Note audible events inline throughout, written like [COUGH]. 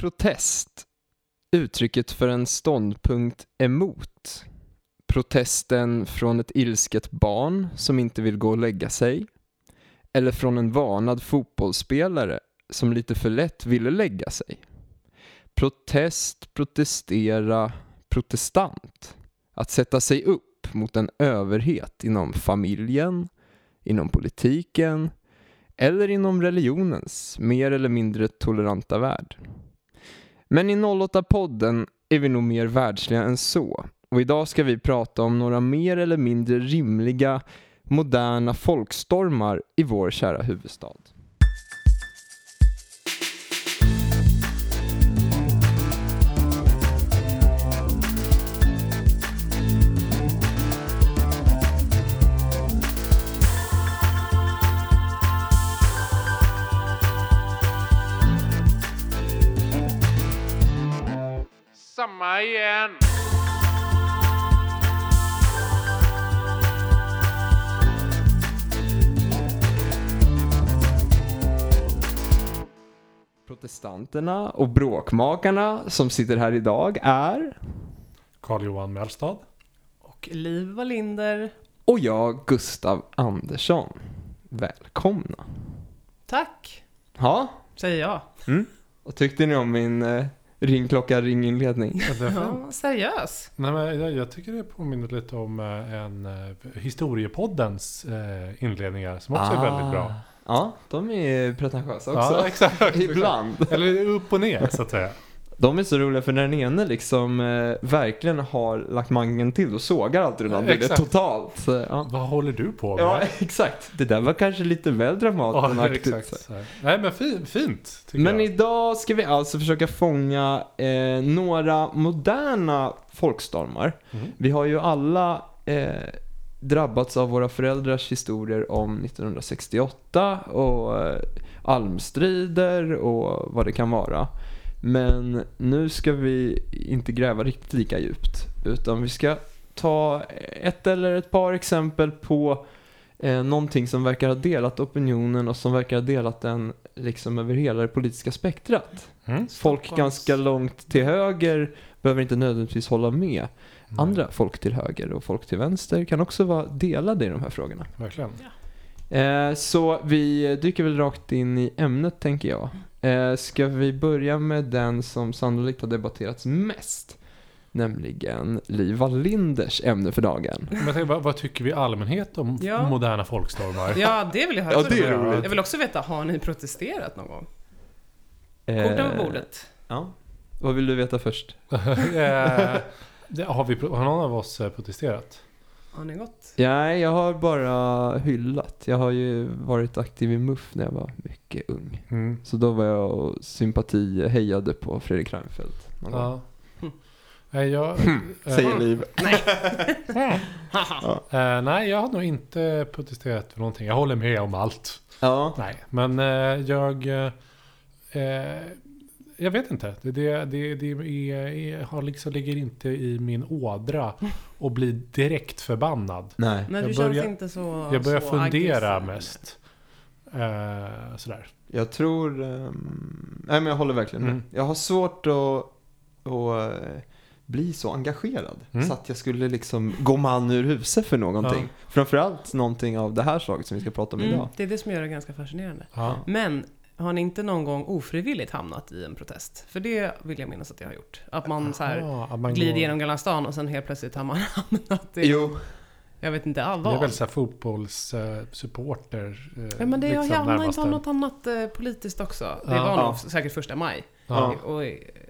Protest. Uttrycket för en ståndpunkt emot. Protesten från ett ilsket barn som inte vill gå och lägga sig. Eller från en vanad fotbollsspelare som lite för lätt ville lägga sig. Protest, protestera, protestant. Att sätta sig upp mot en överhet inom familjen, inom politiken eller inom religionens mer eller mindre toleranta värld. Men i 08-podden är vi nog mer världsliga än så och idag ska vi prata om några mer eller mindre rimliga moderna folkstormar i vår kära huvudstad. Samma igen. Protestanterna och bråkmakarna som sitter här idag är Carl-Johan Mellstad. Och Liv Wallinder. och jag, Gustav Andersson. Välkomna. Tack, Ja, säger jag. vad tyckte ni om min eh, ringklocka ringinledning? Ja, seriös. Nej, men jag, jag tycker det påminner lite om eh, en eh, historiepoddens eh, inledningar som också är väldigt bra. Ja, de är pretentiösa också. Ja, exakt. [LAUGHS] Ibland. Eller upp och ner så att säga. De är så roliga för när den ene liksom eh, verkligen har lagt mangen till och sågar alltid den andra Exakt. totalt. Så, ja. Vad håller du på med? ja, [LAUGHS] exakt. Det där var kanske lite väl Ja, dramatiskt. exakt. Här. Nej, men fin, fint Men jag. idag ska vi alltså försöka fånga eh, några moderna folkstormar. Mm. Vi har ju alla eh, drabbats av våra föräldrars historier om 1968 och eh, almstrider och vad det kan vara. Men nu ska vi inte gräva riktigt lika djupt utan vi ska ta ett eller ett par exempel på eh, någonting som verkar ha delat opinionen och som verkar ha delat den liksom över hela det politiska spektrat. Mm. Folk Stockholms- ganska långt till höger behöver inte nödvändigtvis hålla med. Andra folk till höger och folk till vänster kan också vara delade i de här frågorna. Verkligen. Eh, så vi dyker väl rakt in i ämnet tänker jag. Eh, ska vi börja med den som sannolikt har debatterats mest? Nämligen Liv Wallinders ämne för dagen. Men jag tänker, vad, vad tycker vi i allmänhet om Ja. moderna folkstormar? Ja, det vill jag höra. Ja, det är roligt. Jag vill också veta, har ni protesterat någon gång? Eh, Korten på bordet. Ja. Vad vill du veta först? [LAUGHS] Eh, det, har, vi, har någon av oss eh, protesterat? Har ni gått? Nej, jag har bara hyllat. Jag har ju varit aktiv i MUF när jag var mycket ung. Mm. Så då var jag och sympati hejade på Fredrik Reinfeldt. Ja. [LAUGHS] Nej, jag, eh, Säger Liv. [LAUGHS] eh, nej, jag har nog inte protesterat för någonting. Jag håller med om allt. Ja. Nej, men eh, jag... Eh, jag vet inte. Det, det, det, det är, har liksom, ligger inte i min ådra och bli direkt förbannad. Nej. Men Jag du börjar- känns inte så Jag börjar så fundera aggressiv. mest. Eh, sådär. Jag tror... ehm, nej men jag håller verkligen med. Mm. Jag har svårt att, att eh, bli så engagerad. Mm. Så att jag skulle liksom gå man ur huset för någonting. Framförallt någonting av det här slaget som vi ska prata om Mm, idag. det är det som gör det ganska fascinerande. Ja. Men har ni inte någon gång ofrivilligt hamnat i en protest? För det vill jag minnas att jag har gjort. Att man så här Ja, att man glider går- genom Gamla stan och sen helt plötsligt har man [LAUGHS] hamnat i, Jo, jag vet inte, all Det är vad. väl såhär fotbollssupporter. Eh, Ja men det liksom jag hamnade inte av något annat eh, politiskt också. Det Ja. var Ja. nog säkert första maj. Ja. Och,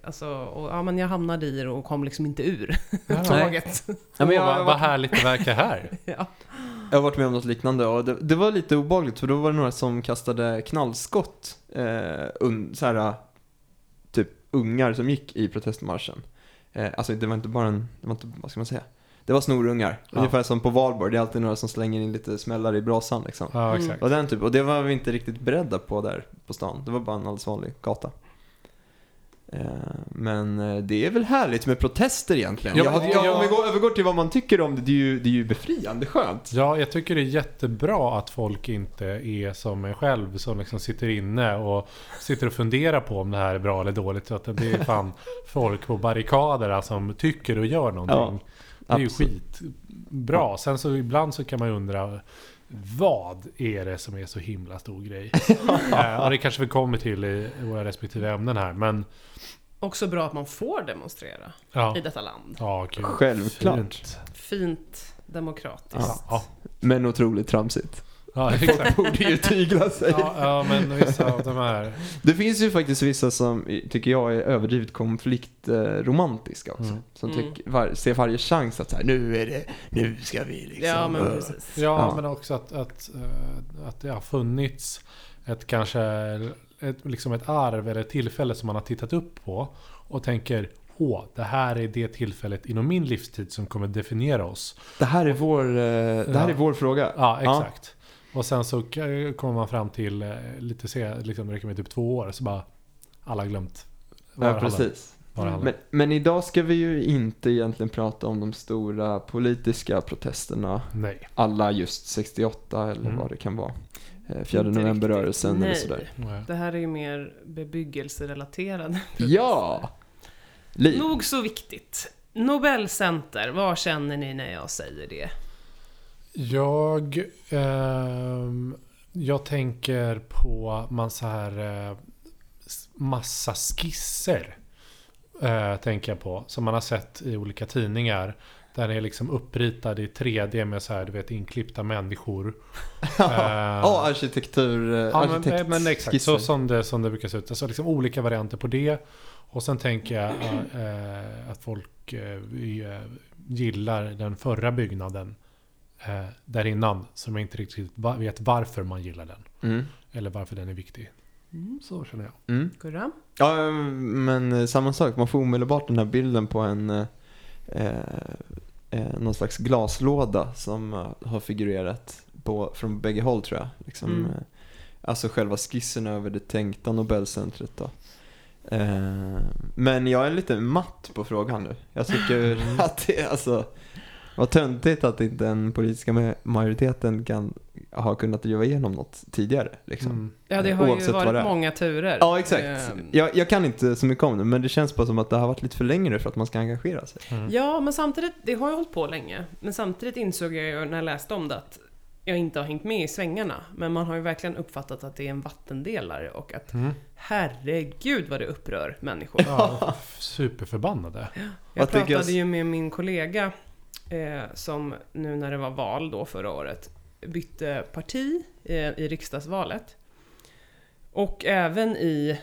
alltså, och, ja, men jag hamnade i det och kom liksom inte ur Ja. [LAUGHS] tåget. Ja, men jag, vad, vad härligt det verkar här. [LAUGHS] ja. Jag har varit med om något liknande och det, det var lite obehagligt för då var det några som kastade knallskott. Eh, un, så här, typ ungar som gick i protestmarschen. Eh, alltså det var inte bara en, det var inte, vad ska man säga? Det var snorungar. Ja. Ungefär som på valborg, det är alltid några som slänger in lite smällar i brasan liksom. Ja, Mm. exakt. Och den typ, och det var vi inte riktigt beredda på där på stan. Det var bara en alldeles vanlig gata. Eh, Men eh, det är väl härligt med protester egentligen. Ja, Ja, ja. Om vi går, övergår till vad man tycker om det, det är ju, det är ju befriande skönt. Ja, jag tycker det är jättebra att folk inte är som en själv som liksom sitter inne och sitter och funderar på om det här är bra eller dåligt. Så att det blir fan folk på barrikaderna som tycker och gör någonting. det är ju skitbra. Sen så ibland så kan man ju undra vad är det som är så himla stor grej? [LAUGHS] eh, och det kanske vi kommer till i våra respektive ämnen här. Men Också bra att man får demonstrera ja, i detta land. ja kul. Självklart. Fint. Fint, demokratiskt. Ja, ja, Men otroligt tramsigt. Ja, exakt. Borde ju tygla sig. Ja, ja, men vissa av de här... Det finns ju faktiskt vissa som tycker jag är överdrivet konfliktromantiska också. Mm. Som Mm. tycker, var, ser varje chans att så här, nu är det, nu ska vi liksom. Ja, men äh." precis. Ja, Ja. men också att, att, eh, att det har funnits ett kanske ett, liksom ett arv eller ett tillfälle som man har tittat upp på och tänker Åh, det här är det tillfället inom min livstid som kommer definiera oss. Det här är vår, eh, det här Ja. är vår fråga. Ja, exakt. Och sen så kommer man fram till eh, lite se, liksom det räcker med typ två år så bara alla glömt Ja, precis. Men, men idag ska vi ju inte egentligen prata om de stora politiska protesterna. Nej. Alla just 68 eller Mm. vad det kan vara. Eh, Fjärde Inte novemberrörelsen eller sådär. Nej. Det här är ju mer bebyggelserelaterade. [LAUGHS] Ja! Liv. Nog så viktigt. Nobelcenter, vad känner ni när jag säger det? Jag, ehm, jag tänker på massa här eh, massa skisser. Eh, tänker jag på. Som man har sett i olika tidningar. Där det är liksom uppritad i 3D med så här, du vet, inklippta människor. [LAUGHS] Eh, Ja, arkitektur, eh, Ja, men, arkitekt men exakt, skisser. så som det, som det brukar se ut. Alltså liksom olika varianter på det. Och sen tänker jag eh, att folk eh, eh, gillar den förra byggnaden eh, där innan. Som jag inte riktigt vet varför man gillar den. Mm. Eller varför den är viktig. Så känner jag. Mm. Gurra? Ja, men eh, samma sak. Man får omedelbart den här bilden på en eh, eh, eh, någon slags glaslåda som eh, har figurerat på, från bägge håll tror jag. Liksom, Mm. alltså själva skissen över det tänkta Nobelcentret då. Eh, men jag är lite matt på frågan nu. Jag tycker [LAUGHS] Mm. att det är alltså vad töntigt att inte den politiska ma- majoriteten kan ha kunnat driva igenom något tidigare. Liksom. Mm. Ja, det har ju Oavsett det varit många turer. Ja, exakt. Ehm, Jag, jag kan inte så mycket om det, men det känns bara som att det har varit lite för länge nu för att man ska engagera sig. Mm. Ja, men samtidigt, det har ju hållit på länge. Men samtidigt insåg jag ju när jag läste om det att jag inte har hängt med i svängarna. Men man har ju verkligen uppfattat att det är en vattendelare och att Mm. herregud vad det upprör människor. Ja, [LAUGHS] superförbannade. Jag Vad pratade jag- ju med min kollega eh, som nu när det var val då förra året bytte parti eh, i riksdagsvalet. Och även i,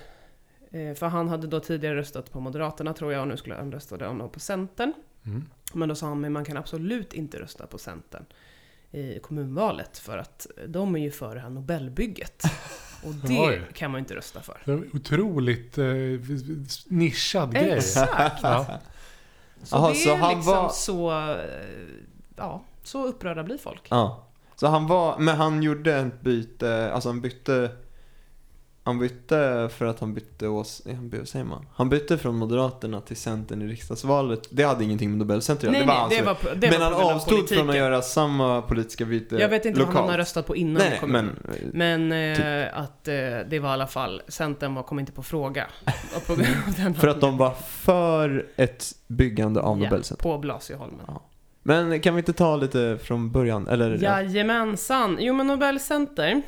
eh, för han hade då tidigare röstat på Moderaterna tror jag och nu skulle han rösta då på Centern. Mm. Men då sa han, men man kan absolut inte rösta på Centern i kommunvalet för att de är ju för det här Nobelbygget. [LAUGHS] Och det Oj. kan man ju inte rösta för. Det otroligt eh, nischad grej. Exakt! Ja. Så Jaha, det så är han liksom var- så... eh, Ja, så upprörda blir folk. Ja. Så han var, men han gjorde ett byte, alltså han bytte Han bytte för att han bytte ås, ja, vad säger man? Han bytte från Moderaterna till Centern i riksdagsvalet. Det hade ingenting med Nobelcentret att Nej, göra, det var nej, det väg. var, det Men var han avstod från att politiken. göra samma politiska byte Jag vet inte vad lokalt. han har röstat på innan Nej, kom men. Men eh, att eh, det var i alla fall, Centern var, kom inte på fråga. På [LAUGHS] för att de var för ett byggande av ja, Nobelcentret. på Blasieholmen. Ja. Men kan vi inte ta lite från början? Eller? Jajamensan! Jo men Nobelcenter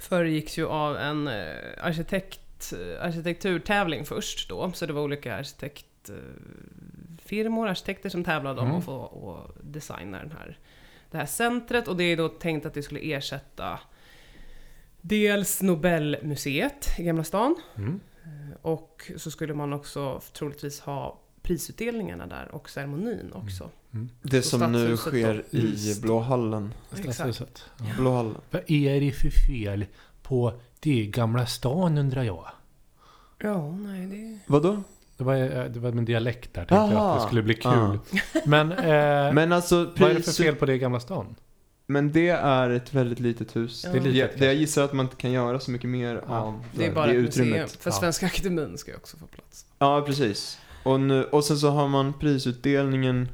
föregicks ju av en eh, arkitekt, arkitekturtävling först då. Så det var olika arkitektfirmor, arkitekter som tävlade om Mm. att få och designa den här, det här centret. Och det är då tänkt att det skulle ersätta dels Nobelmuseet i Gamla stan. Mm. Och så skulle man också troligtvis ha prisutdelningarna där och ceremonin också. Det Så som nu sker då. i det. Blåhallen. Stadshuset. Ja. Blåhallen. Vad är det för fel på det Gamla stan undrar jag? Ja, nej det... Vadå? Det var, eh, det var med dialekt där, tänkte jag att Aha. det skulle bli kul. Ah. Men, eh, [LAUGHS] Men alltså, vad är det för fel på det Gamla stan? Men det är ett väldigt litet hus. Ja. Det är litet, Jag, jag gissar att man inte kan göra så mycket mer Ja. av Det är bara ett museum. utrymmet. För Ja. Svenska Akademin ska ju också få plats. Ja, precis. Och, nu, och sen så har man prisutdelningen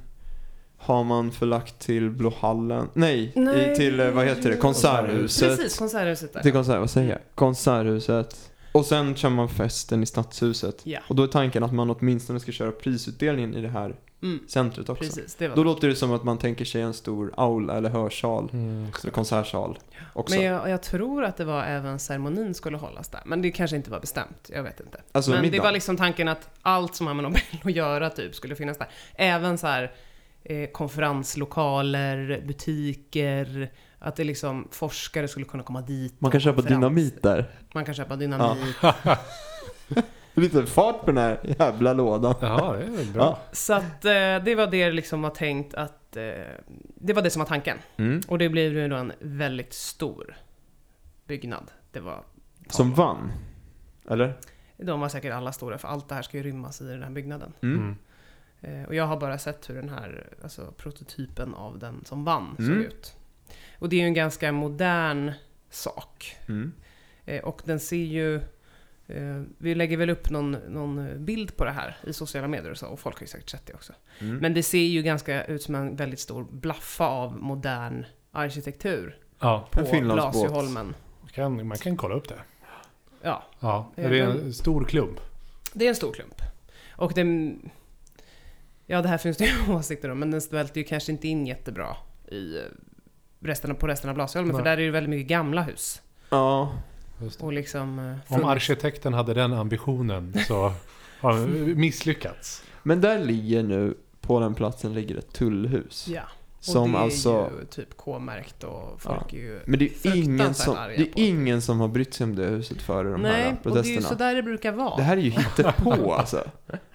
har man förlagt till Blå hallen. Nej, i, till eh, vad heter det? Konserthuset. Precis, Konserthuset där. Till konsert, vad säger jag? Konserthuset. Och sen kör man festen i Stadshuset. Ja, Och då är tanken att man åtminstone ska köra prisutdelningen i det här mm, centret också. precis. Det var Då låter det som att man tänker sig en stor aula eller hörsal. Mm. Eller konsertsal också. Men jag, jag tror att det var även ceremonin skulle hållas där. Men det kanske inte var bestämt. Jag vet inte. Alltså Men det middag. var liksom tanken att allt som har med Nobel att göra typ skulle finnas där. Även så här eh, konferenslokaler, butiker, att det liksom forskare skulle kunna komma dit. Man kan köpa dynamit där. Man kan köpa dynamit. [LAUGHS] Lite fart på den här jävla lådan. Ja, det är väl bra. Ja. Så att eh, det var det liksom var tänkt att... Eh, det var det som var tanken. Mm. Och det blev ju då en väldigt stor byggnad. Det var... Som vann. Eller? De var säkert alla stora, för allt det här ska ju rymmas i den här byggnaden. Mm. Eh, och jag har bara sett hur den här alltså, prototypen av den som vann Mm. såg ut. Och det är ju en ganska modern sak. Mm. Eh, och den ser ju... Eh, vi lägger väl upp någon, någon bild på det här i sociala medier och så, och folk har ju säkert sett det också. Mm. Men det ser ju ganska ut som en väldigt stor blaffa av modern arkitektur Ja, på. Blasieholmen. man kan, man kan kolla upp det. Ja, Ja, det är men- en stor klump. det är en stor klump. Och den... Ja, det här finns det ju [LAUGHS] åsikter om, men den svälter ju kanske inte in jättebra i eh, resten, på resten av Blasieholmen, för där är det väldigt mycket gamla hus. Ja. Och liksom... eh, Om arkitekten hade den ambitionen så [LAUGHS] har han misslyckats. Men där ligger nu, på den platsen ligger ett tullhus. Ja. Och Som det är alltså... ju typ K-märkt och folk är ju... Men det är, ingen som, det är det. ingen som har brytt sig om det huset före de Nej, här och det är ju protesterna. så där det brukar vara. Det här är ju på alltså.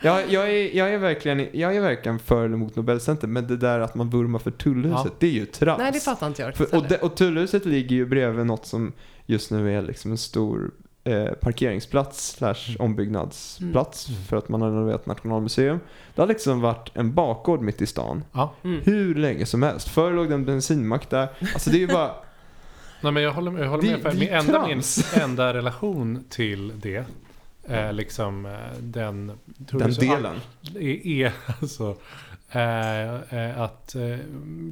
Jag, jag, är, jag, är verkligen, jag är verkligen för eller emot Nobelcenter, men det där att man vurmar för tullhuset, Ja. det är ju trams. Nej, det fattar inte jag för, och, det, och tullhuset ligger ju bredvid något som just nu är liksom en stor eh, parkeringsplats slash ombyggnadsplats Mm. för att man har renoverat Nationalmuseum. Det har liksom varit en bakgård mitt i stan. Ja. Mm. Hur länge som helst. Förr låg det en bensinmack där. Alltså det är ju bara... [LAUGHS] Nej, men jag håller, med- jag håller Det- med. För min enda, min [LAUGHS] enda relation till det är liksom eh, den... den delen. är, är [LAUGHS] alltså eh, eh, att eh,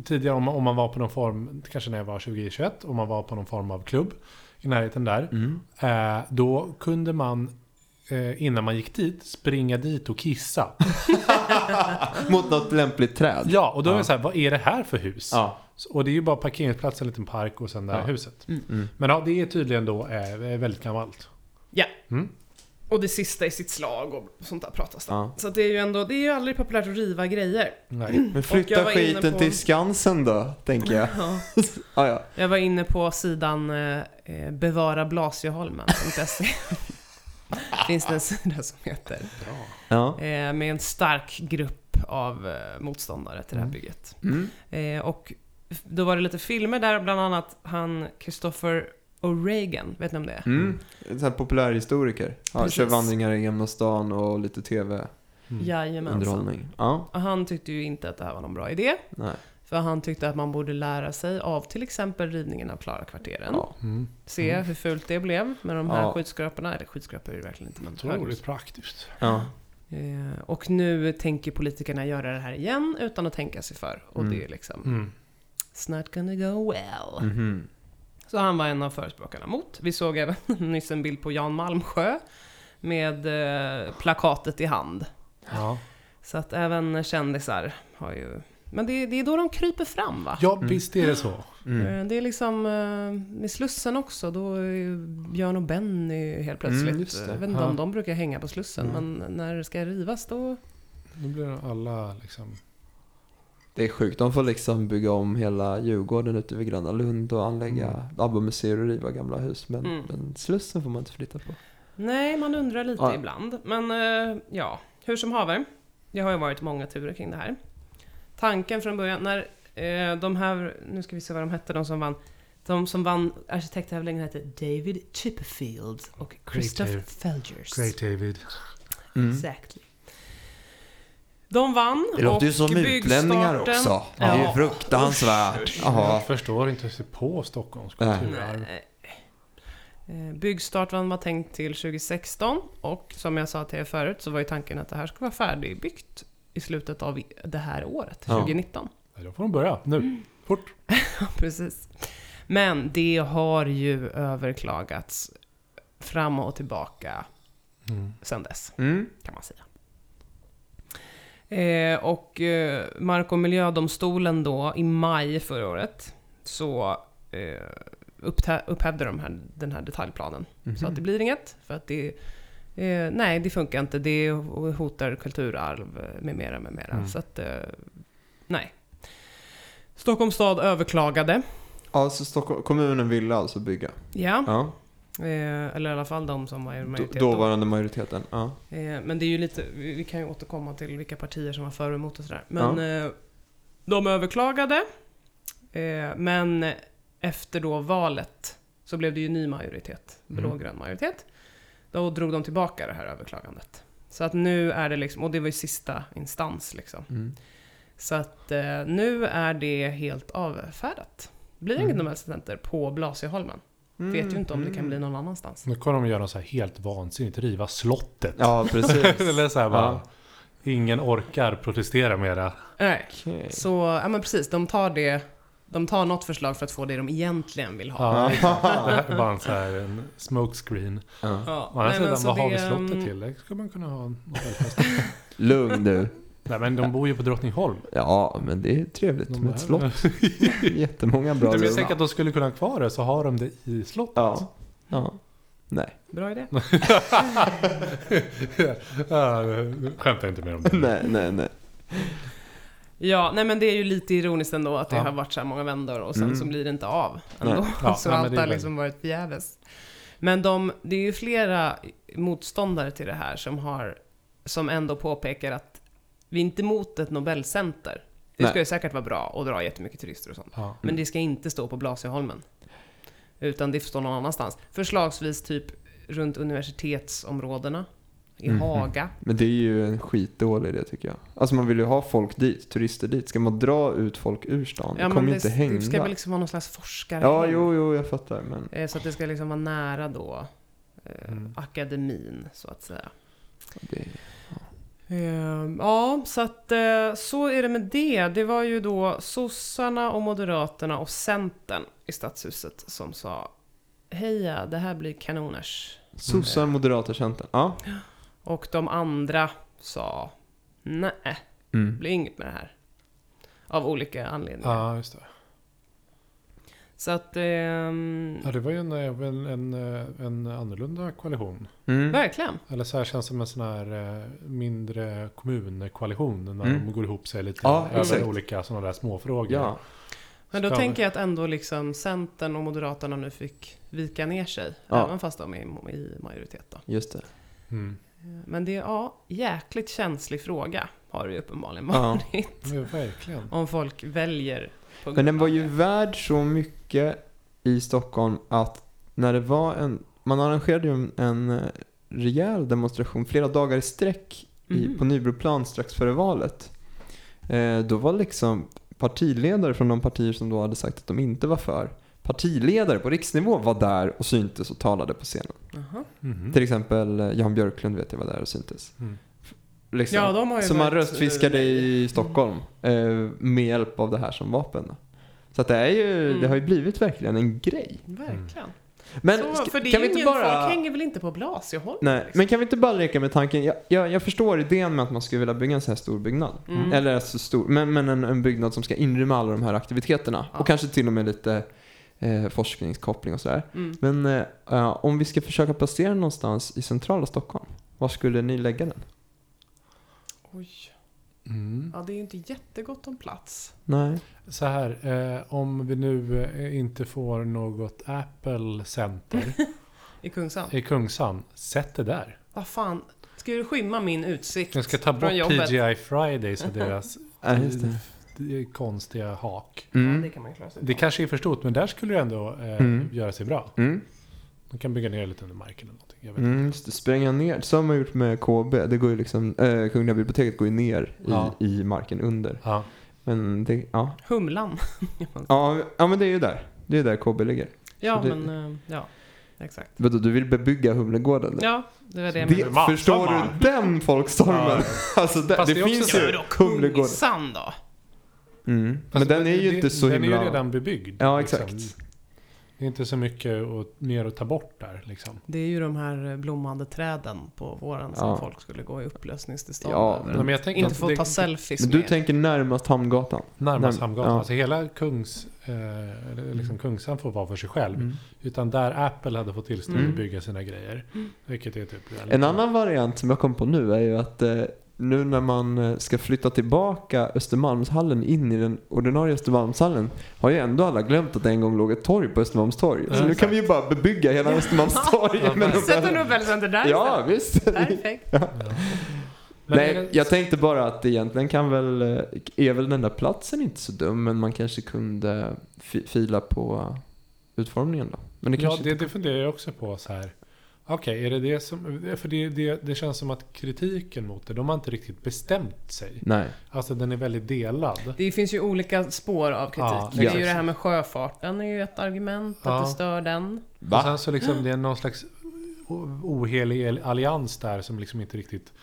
tidigare om, man- om man var på någon form, kanske när jag var 2021, om man var på någon form av klubb i närheten där. Mm. Eh, då kunde man eh, innan man gick dit springa dit och kissa. [LAUGHS] Mot något lämpligt träd. Ja, och då är Ja. det så här, vad är det här för hus? Ja. Så- Och det är ju bara parkeringsplats, en liten park och sen det här Ja. huset. Mm. Men ja, det är tydligen då eh, väldigt gammalt. Ja. Mm. Och det sista i sitt slag och sånt där pratas det. Ja. Så det är ju ändå, det är ju aldrig populärt att riva grejer. Nej. Men flytta skiten på- till Skansen då, tänker jag. Ja. [LAUGHS] ah, ja. Jag var inne på sidan eh, eh, bevarablasieholmen.se. [LAUGHS] Finns det en sida som heter. ja. Eh, med en stark grupp av eh, motståndare till det här Mm. bygget. Mm. Eh, och då var det lite filmer där, bland annat han Christopher O'Regan, vet ni om det är? Mm. En sån här populärhistoriker. Ja, Precis. kör vandringar i Gamla stan och lite Mm. Jajamensan. tv-underhållning. Ja, Och han tyckte ju inte att det här var någon bra idé. nej. För han tyckte att man borde lära sig av till exempel rivningen av Klarakvarteren. Ja. Mm. Se Mm. hur fult det blev med de här Ja. skyskraporna. Eller skyskrapor är det verkligen inte, men Otroligt praktiskt. Ja. Eh, och nu tänker politikerna göra det här igen utan att tänka sig för. Och Mm. det är liksom, Mm. it's not gonna go well. Mhm. Så han var en av förespråkarna mot. Vi såg även [LAUGHS] nyss en bild på Jan Malmsjö med eh, plakatet i hand. Ja, Så att även kändisar har ju... Men det, det är då de kryper fram va? ja Mm. visst är det så. Mm. Eh, Det är liksom eh, med Slussen också, då är ju Björn och Benny helt plötsligt. Mm, just det. Jag vet inte Ja. om de brukar hänga på Slussen, Mm. men när det ska rivas då... Nu blir alla liksom... Det är sjukt. De får liksom bygga om hela Djurgården ute vid Gröna Lund och anlägga Mm. ABBA-museer och riva gamla hus. Men, Mm. men Slussen får man inte flytta på. Nej, man undrar lite Ja. ibland. Men eh, ja, hur som haver. Det har ju varit många turer kring det här. Tanken från början, när eh, de här, nu ska vi se vad de hette, de som vann. De som vann arkitekttävlingen hette David Chipperfield och Christoph. Felgers. Great David. Mm. Exactly. De vann. Det låter ju som utlänningar också. Det är ju Ja. fruktansvärt. Jaha. Jag förstår inte sig på Stockholms kulturarv. Eh, Byggstarten var tänkt till 2016 och som jag sa till er förut så var ju tanken att det här skulle vara färdigbyggt i slutet av det här året, Ja. 2019. Ja, Då får de börja nu. Fort. [LAUGHS] Precis. Men det har ju överklagats fram och tillbaka Mm. sedan dess, Mm. kan man säga. Eh, och eh, Mark och miljödomstolen då, i maj förra året, så eh, upphävde de här, den här detaljplanen. Mhm. Så att det blir inget, för att det... Eh, nej, det funkar inte. Det hotar kulturarv eh, med mera, med mera. Mm. Så att... Eh, nej. Stockholms stad överklagade. Ja, så Stockholm, kommunen ville alltså bygga? Ja. Ja. Eh, eller i alla fall de som var i D- majoritet. då. dåvarande majoriteten? Ja. Eh, men det är ju lite, vi kan ju återkomma till vilka partier som var för och emot och sådär. Men eh, de överklagade. Eh, men efter då valet så blev det ju ny majoritet, Mm. blågrön majoritet. Då drog de tillbaka det här överklagandet. Så att nu är det liksom, och det var ju sista instans liksom. Mm. Så att eh, nu är det helt avfärdat. Det blir inget Mm. Nobelcenter på Blasieholmen. Vet ju inte om det kan bli någon annanstans. Nu kommer de göra något så här helt vansinnigt. Riva slottet. Ja, precis. [LAUGHS] Eller så här bara. Ja. Ingen orkar protestera mera. Nej. Okej. Så, ja men precis, de tar det De tar något förslag för att få det de egentligen vill ha. Ja, det här är bara en så här en smokescreen. Ja. Ja, Å andra sidan, vad har vi slottet mm, till? Det ska man kunna ha en. Lugn du. Nej men de bor ju på Drottningholm. Ja, men det är trevligt De med ett slott. [LAUGHS] Jättemånga bra Jag rum. tänker att de skulle kunna ha kvar det, så har de det i slottet. Ja. ja. Nej. Bra idé. [LAUGHS] ja, skämta inte mer om det. [LAUGHS] nej, nej, nej. Ja, nej men det är ju lite ironiskt ändå att det Ja. har varit så här många vändor och sen Mm. så blir det inte av ändå. Ja, så nej, allt har liksom varit förgäves. Men de, det är ju flera motståndare till det här som har, som ändå påpekar att vi är inte emot ett Nobelcenter. Det Nej. ska ju säkert vara bra och dra jättemycket turister och sånt. Ja. Men det ska inte stå på Blasieholmen. Utan det får stå någon annanstans. Förslagsvis typ runt universitetsområdena. I Mhm. Haga. Men det är ju en skitdålig idé tycker jag. Alltså man vill ju ha folk dit, turister dit. Ska man dra ut folk ur stan? Ja, det kommer ju inte hända. det ska väl liksom vara någon slags forskare. Ja, jo, jo, jag fattar. Men Eh, Så att det ska liksom vara nära då eh, Mm. akademin, så att säga. det, Ja, så att eh, så är det med det. Det var ju då sossarna och moderaterna och centern i stadshuset som sa Heja, det här blir kanoners. sossar, moderater, centern. Ja. Och de andra sa nej, det Mm. blir inget med det här. Av olika anledningar. ja, just det. Så att, ehm, Ja, det var ju en, en, en, en annorlunda koalition. Mm. verkligen. Eller så här känns det som en sån här eh, mindre kommunkoalition när Mm. de går ihop sig lite Ja, över exakt. olika sådana där småfrågor. Ja. Men då Ska tänker jag att ändå liksom Centern och Moderaterna nu fick vika ner sig. Ja. Även fast de är i, majoritet då. Just det. Mm. Men det är ja, jäkligt känslig fråga har det ju uppenbarligen varit. Ja, verkligen. Om folk väljer Men den var ju värd så mycket i Stockholm att när det var en, man arrangerade ju en, en eh, rejäl demonstration flera dagar i sträck i, Mhm. på Nybroplan strax före valet. Eh, då var liksom partiledare från de partier som då hade sagt att de inte var för, partiledare på riksnivå var där och syntes och talade på scenen. Mhm. Till exempel eh, Jan Björklund vet jag var där och syntes. Mm. Liksom. Ja, de har ju Så man röstfiskade i Stockholm eh, med hjälp av det här som vapen. Då. Så det, är ju, Mm. det har ju blivit verkligen en grej. Verkligen. Men så, för det kan vi inte bara... folk hänger väl inte på Blasieholmen? Nej, liksom. men kan vi inte bara leka med tanken? Jag, jag, jag förstår idén med att man skulle vilja bygga en så här stor byggnad. Mm. Eller så stor, men, men en, en byggnad som ska inrymma alla de här aktiviteterna. Ja. Och kanske till och med lite eh, forskningskoppling och sådär. Mm. Men eh, om vi ska försöka placera den någonstans i centrala Stockholm, var skulle ni lägga den? Oj. Mm. Ja, det är ju inte jättegott om plats. Nej. Så här, eh, om vi nu eh, inte får något Apple Center [LAUGHS] I Kungsan. i Kungsan, sätt det där. Vad fan, ska du skymma min utsikt Jag ska ta bort? PGI Fridays och [LAUGHS] deras Ja, just det. eh, konstiga hak. Ja, Mm. det kan man ju klara sig Det kanske är för stort, men där skulle det ändå eh, Mm. göra sig bra. Mm. Man kan bygga ner lite under marken Mm, spränga ner. Så har man gjort med KB. Det går ju liksom, eh, Kungliga biblioteket går ju ner i, Ja. i marken under. Ja. Men det, ja. Humlan. [LAUGHS] ja. Ja men det är ju där. Det är där KB ligger. ja, det- men eh, ja, exakt. Vadå, du vill bebygga Humlegården? Ja, det var det jag menade. Förstår mark. du den folkstormen? [LAUGHS] alltså det, Fast det, det finns ju Humlegården. Kungsan då? Mm. Men den är ju det- inte så den himla... är ju redan bebyggd. Ja, liksom. Det är inte så mycket att, mer att ta bort där liksom. Det är ju de här blommande träden på våren som Ja. folk skulle gå i upplösningstillstånd Ja, men jag tänker Inte att få det- ta selfies Men du med. tänker närmast Hamngatan? Närmast Närm- Hamngatan. ja. Alltså hela Kungs, eh, liksom Kungsan får vara för sig själv. Mm. Utan där Apple hade fått tillstånd Mm. att bygga sina grejer. Vilket är typ En annan variant som jag kom på nu är ju att eh, nu när man eh, ska flytta tillbaka Östermalmshallen in i den ordinarie Östermalmshallen har ju ändå alla glömt att det en gång låg ett torg på Östermalmstorg. Så Ja, nu kan vi ju bara bebygga hela Östermalmstorg. [LAUGHS] Ja, med Sätt en Nobel- Nobelcenter där Ja, visst. istället. Perfekt. Ja. Men Nej, det- jag tänkte bara att egentligen kan väl, eh, är väl den där platsen inte så dum, men man kanske kunde fi- fila på utformningen då. Men det Ja, det, det funderar jag också på så här. Okej, är det det som... För det, det, det känns som att kritiken mot det, de har inte riktigt bestämt sig. Nej. Alltså den är väldigt delad. Det finns ju olika spår av kritik. Ja, det är ju exakt. det här med sjöfarten är ju ett argument, Ja. att det stör den. Och sen så liksom det är någon slags ohelig allians där som liksom inte riktigt...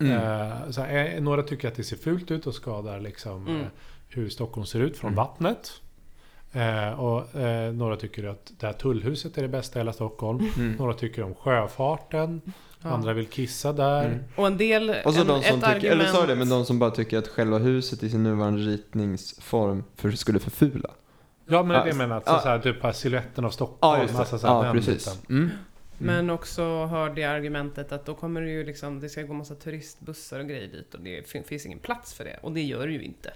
Mm. Eh, så här, eh, några tycker att det ser fult ut och skadar liksom Mm. eh, hur Stockholm ser ut från Mm. vattnet. Eh, och eh, några tycker att det här tullhuset är det bästa i hela Stockholm. Mm. Några tycker om sjöfarten. Ja. Andra vill kissa där. Mm. Och en del... Och så en, de som ett tycker, eller så är det, argument- men de som bara tycker att själva huset i sin nuvarande ritningsform för, skulle förfula. Ja men det är det Ja, jag menar. Att, ja. så här, typ siluetten av Stockholm. Ja, just det. alltså, så här, Ja, precis. biten. Mm. Men också hörde jag argumentet att då kommer det ju liksom, det ska gå massa turistbussar och grejer dit och det fin- finns ingen plats för det. Och det gör det ju inte.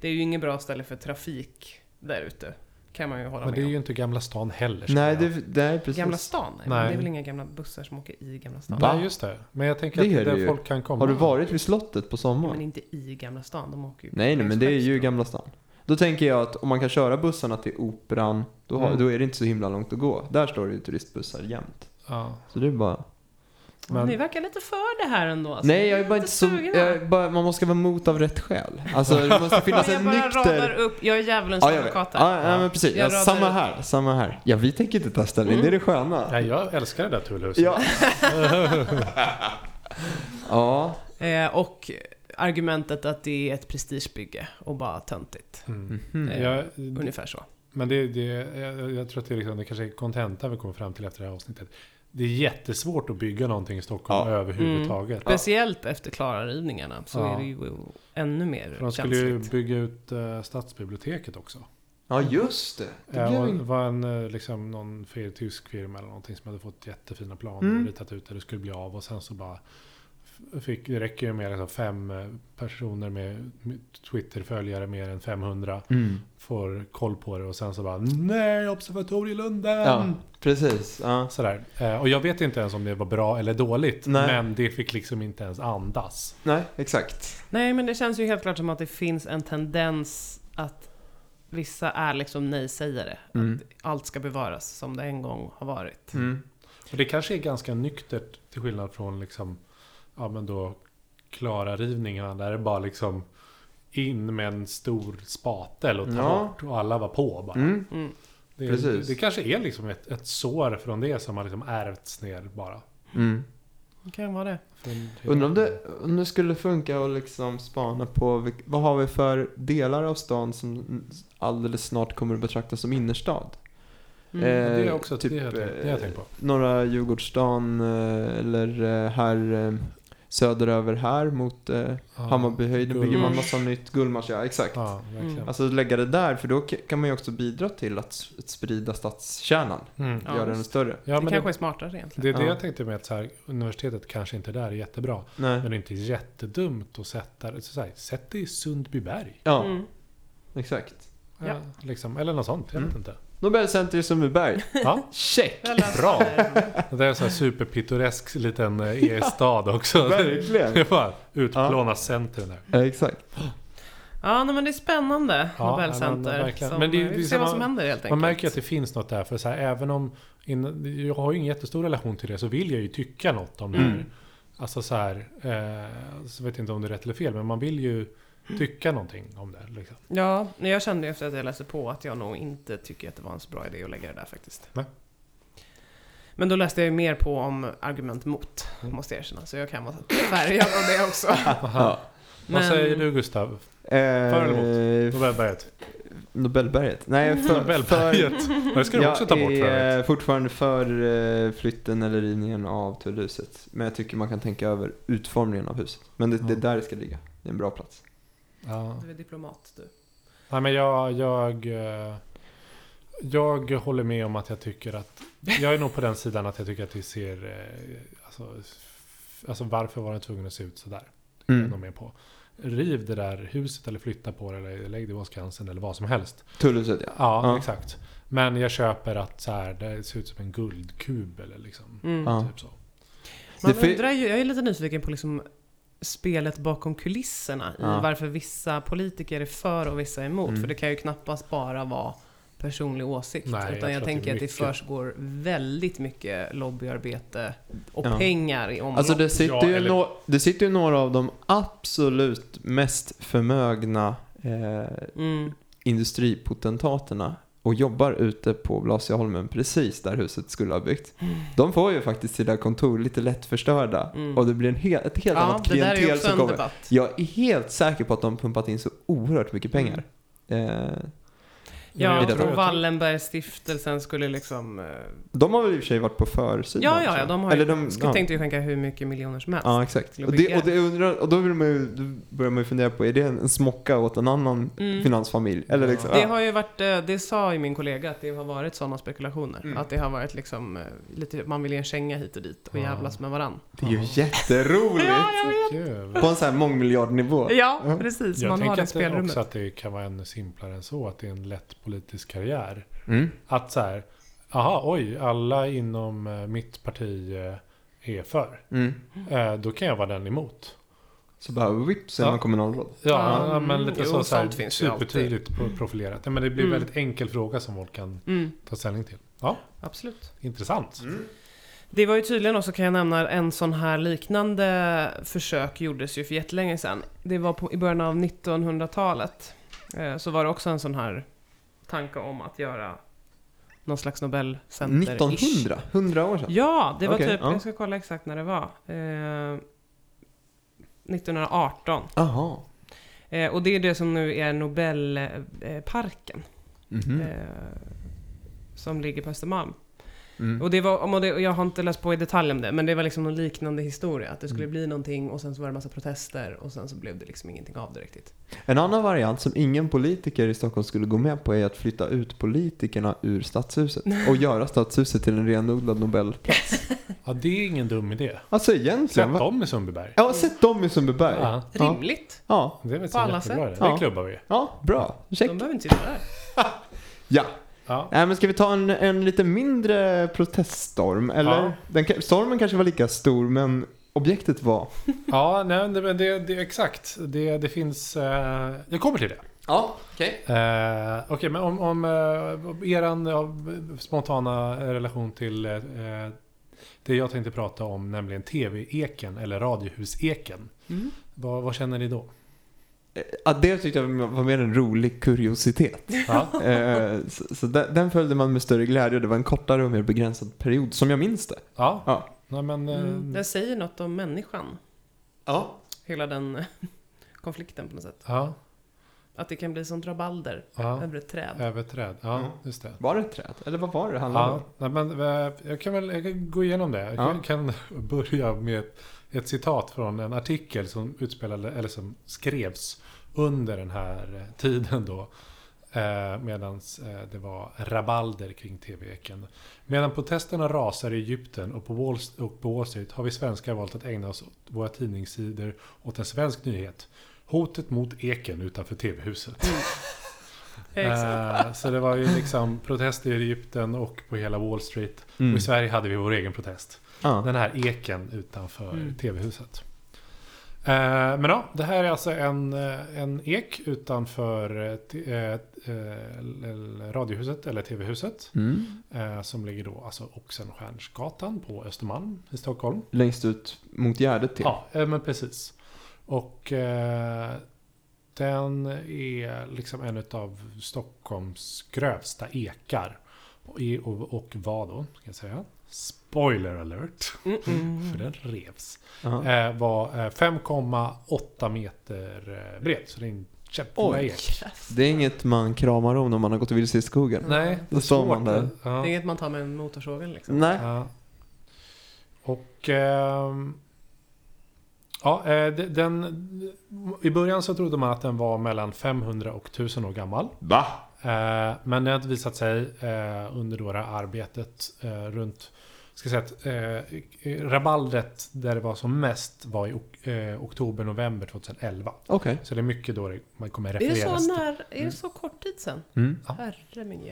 Det är ju inget bra ställe för trafik där ute. Kan man ju hålla Men med det är om. ju inte Gamla stan heller. Nej, det, nej, precis. Gamla stan? Nej. Nej. Men det är väl inga gamla bussar som åker i Gamla stan? Va? Nej just det. Men jag tänker Det är att det där ju. folk kan komma. Har du varit vid slottet på Men sommaren? inte i Gamla stan, de åker ju Nej, nej, men det är ju. Gamla stan. Då tänker jag att om man kan köra bussarna till Operan, då, har, Mm. då är det inte så himla långt att gå. Där står det ju turistbussar jämt. Ja. Så det är bara... Ja, Men- Ni verkar lite för det här ändå. alltså. Nej, jag är bara inte så... Jag bara, man måste vara mot av rätt skäl. Alltså, det måste [LAUGHS] finnas jag en bara radar nykter... upp, jag är djävulens Ja, jag advokat Ja, ja, men precis. Jag Ja, samma upp. här, samma här. Ja, vi tänker inte ta ställning, det är det sköna. Nej, jag älskar det där tullhuset. Ja. [LAUGHS] ja. Eh, och argumentet att det är ett prestigebygge och bara töntigt. Mm. Mhm. Eh, Jag, Ungefär så. men det, det, jag, jag tror att det, är liksom, det kanske är kontentan vi kommer fram till efter det här avsnittet. Det är jättesvårt att bygga någonting i Stockholm Ja. överhuvudtaget. Speciellt efter Klararivningarna så Ja. är det ju ännu mer För de skulle ju bygga ut uh, stadsbiblioteket också. ja, just det. det det var en, eh, liksom, någon tysk firma eller någonting som hade fått jättefina planer Mm. och ritat ut där det skulle bli av och sen så bara Fick, det räcker ju med liksom fem eh, personer med med Twitter-följare mer än 500 Mm. får koll på det och sen så bara Nej, Observatorielunden! Ja, precis. Ja. Sådär. Eh, och jag vet inte ens om det var bra eller dåligt. Nej. Men det fick liksom inte ens andas. Nej, exakt. Nej, men det känns ju helt klart som att det finns en tendens att vissa är liksom nej-sägare. Mm. Att allt ska bevaras som det en gång har varit. Mm. Och det kanske är ganska nyktert till skillnad från liksom Ja men då Klara rivningarna där det bara liksom In med en stor spatel och ta Ja. bort och alla var på bara. Mm. Mm. Det, Precis. det, kanske är liksom ett, ett sår från det som har liksom ärvts ner bara. Mm. Det kan vara det. Undrar om det, om det skulle funka att liksom spana på vad har vi för delar av stan som alldeles snart kommer att betraktas som innerstad? Mm. Eh, det är också typ, det, jag tänkt- det jag tänkt på. Norra Djurgårdsstaden eh, eller eh, här eh, söderöver här mot eh, Ja, Hammarbyhöjden bygger man massa nytt. Gullmars, ja exakt. Ja. Mm. Alltså lägga det där, för då kan man ju också bidra till att, sprida stadskärnan. Mm. Ja, göra den visst. större. Ja, det men kanske det, är smartare egentligen. det är det Ja. jag tänkte med att så här, universitetet kanske inte där är jättebra. Nej. Men det är inte jättedumt att sätta det. Så här, sätt det i Sundbyberg. Ja, Mm. exakt. Ja. Ja. liksom, eller något sånt, jag vet Mm. inte. Nobelcenter i Sundbyberg. Ja, Check! Bra. det är en sån här superpittoresk liten eh, e-stad också. Verkligen. Det bara utplåna centrum där. Ja, exakt. Ja, nej, men det är spännande, Ja, Nobelcenter. ja, men Men det- vi det är får se vad man- som händer helt enkelt. Man märker att det finns något där. För så här, även om in, jag har ju ingen jättestor relation till det så vill jag ju tycka något om det här. Mm. Alltså så här, eh, så vet jag inte om det är rätt eller fel, men man vill ju tycka någonting om det. Liksom. Ja, men jag kände efter att jag läste på att jag nog inte tycker att det var en så bra idé att lägga det där faktiskt. Nej. Men då läste jag ju mer på om argument mot, Mm. måste jag erkänna. Så jag kan vara färgad av det också. [LAUGHS] Ja. Vad säger du Gustav? Eh, eller Nobelberget? Nobelberget? Nej, för, Nobelberget? [LAUGHS] Det ska du också ta bort Jag för är fortfarande för eh, flytten eller rivningen av tullhuset. Men jag tycker man kan tänka över utformningen av huset. Men det, det är Ja. där det ska ligga. Det är en bra plats. Ja. Du är diplomat du. Nej men jag, jag, eh, jag håller med om att jag tycker att, jag är nog på den sidan att jag tycker att det ser, eh, alltså, alltså varför var den tvungen att se ut sådär? Jag är Mm. med på. Riv det där huset eller flytta på det eller lägg det på Skansen eller vad som helst. Tullhuset ja. Ja, Ja. exakt. Men jag köper att så här, det ser ut som en guldkub eller liksom. Mm. Typ så. Man undrar ju, jag är lite nyfiken på liksom spelet bakom kulisserna Ja. i varför vissa politiker är för och vissa är emot. Mm. För det kan ju knappast bara vara personlig åsikt. Nej, jag utan jag, att det är tänker att det försiggår väldigt mycket lobbyarbete och Ja. pengar i omlopp. Alltså det sitter, Ja, ju eller- nå- det sitter ju några av de absolut mest förmögna eh, mm. industripotentaterna och jobbar ute på Blasieholmen precis där huset skulle ha byggt. De får ju faktiskt sina kontor lite lätt förstörda Mm. och det blir en hel, ett helt Ja, annat klientel som kommer. debatt. Jag är helt säker på att de pumpat in så oerhört mycket pengar. Mm. Eh, Ja, det och tror jag- Wallenbergstiftelsen skulle liksom... eh, de har väl i och för sig varit på försidan. Ja, ja, ja, jag. de har Eller ju, de, skulle, ja. tänkte ju skänka hur mycket miljoner som helst. Ja, exakt. Och, det, och, det undrar, och då, vill man ju, då börjar man ju fundera på, är det en smocka åt en annan Mm. finansfamilj? Eller liksom, Det ja. har ju varit, eh, det sa ju min kollega att det har varit sådana spekulationer. Mm. Att det har varit liksom eh, lite, man vill ge en känga hit och dit och Ja. jävlas med varann. Det är ju jätteroligt! Ja, jag. På en sån här mångmiljardnivå. Ja, precis. Jag man har tänker det att det spelrummet. också att det kan vara ännu simplare än så. Att det är en lätt politisk karriär. Mm. Att så här, aha, oj, alla inom eh, mitt parti eh, är för. Mm. Eh, Då kan jag vara den emot. Så bara vips så är Ja. man kommunalråd. Ja, Mm, men lite jo, så, så här, finns supertydligt pro- profilerat. Ja, men det blir en Mm. väldigt enkel fråga som folk kan Mm, ta ställning till. Ja, absolut. intressant. Det var ju tydligen också, kan jag nämna, en sån här liknande försök gjordes ju för jättelänge sedan. Det var på, i början av 1900-talet. Eh, så var det också en sån här tanke om att göra någon slags Nobelcenter 1900? 100 år sedan? Ja, det var Okej, typ, ja. jag ska kolla exakt när det var. Eh, 1918. Jaha. Eh, och det är det som nu är Nobelparken. Mhm. Eh, som ligger på Östermalm. Mm. Och det var, om det, jag har inte läst på i detalj om det, men det var liksom någon liknande historia. Att det skulle Mm. bli någonting och sen så var det en massa protester och sen så blev det liksom ingenting av det riktigt. En annan variant som ingen politiker i Stockholm skulle gå med på är att flytta ut politikerna ur stadshuset och göra stadshuset till en renodlad Nobelplats. [LAUGHS] Ja, det är ingen dum idé. Alltså egentligen. Va? dem i Sundbyberg. Ja, sätt dem i Sundbyberg. Ja. Ja. Rimligt. Ja, Det är väl På så alla sätt. det. Det Ja. klubbar vi. ja, bra. Check. De behöver inte sitta där. [LAUGHS] Ja. Ja. Nej, men ska vi ta en, en lite mindre proteststorm? Eller? Ja. Den, stormen kanske var lika stor, men objektet var... [LAUGHS] Ja, nej, det, men det, det exakt. Det, det finns... Eh, jag kommer till det. Ja, okej. Eh, Okej, men om, om eh, eran eh, spontana relation till eh, det jag tänkte prata om, nämligen tv-eken eller radiohuseken. Mm. Vad, vad känner ni då? Ja, det tyckte jag var mer en rolig kuriositet. Ja, [LAUGHS] eh, så så den, den följde man med större glädje. Det var en kortare och mer begränsad period, som jag minns det. ja. Ja. Nej, men, eh, Mm. Den säger något om människan. Ja. Hela den [LAUGHS] konflikten på något sätt. ja, Att det kan bli som rabalder ja. över ett träd. Överträd. Ja, Mm. just det. Var det ett träd? Eller vad var det handlade Ja, om? nej, men, eh, jag kan väl jag kan gå igenom det. Jag Ja. kan, [LAUGHS] börja med ett, ett citat från en artikel som utspelade, eller som skrevs under den här eh, tiden då. Eh, Medan eh, det var rabalder kring TV-eken. Medan protesterna rasar i Egypten och på, Wall, och på Wall Street har vi svenskar valt att ägna oss åt våra tidningssidor åt en svensk nyhet. Hotet mot eken utanför TV-huset. [LAUGHS] Eh, så det var ju liksom protester i Egypten och på hela Wall Street. Mm. Och i Sverige hade vi vår egen protest. Ja. Den här eken utanför Mm. TV-huset. Eh, men ja, det här är alltså en, eh, en ek utanför eh, Radiohuset, eller TV-huset. Mm. Som ligger då alltså Oxenstiernsgatan på Östermalm i Stockholm. Längst ut mot Gärdet till. Ja, men precis. Och eh, den är liksom en av Stockholms grövsta ekar. Och, i- och, och vad då, ska jag säga? Spoiler alert, Mm-mm. för den revs. Ja. Eh, var eh, 5,8 meter eh, bred. Så det är en Oj. ek. Det är inget man kramar om när man har gått vilse i skogen. Nej, Då står man där. Ja. Det är inget man tar med en motorsågen liksom. Nej. Ja. Och... ehm, ja, eh, de- den... I början så trodde man att den var mellan 500 och 1000 år gammal. Va? Eh, men det har visat sig eh, under då det här arbetet eh, runt... Ska säga att eh, rabaldret där det var som mest var i ok- eh, oktober-november 2011. Okej. Så det är mycket då det man kommer Är det, refereras så till. när, är det så kort tid sedan? Mm. Ja. Herre min.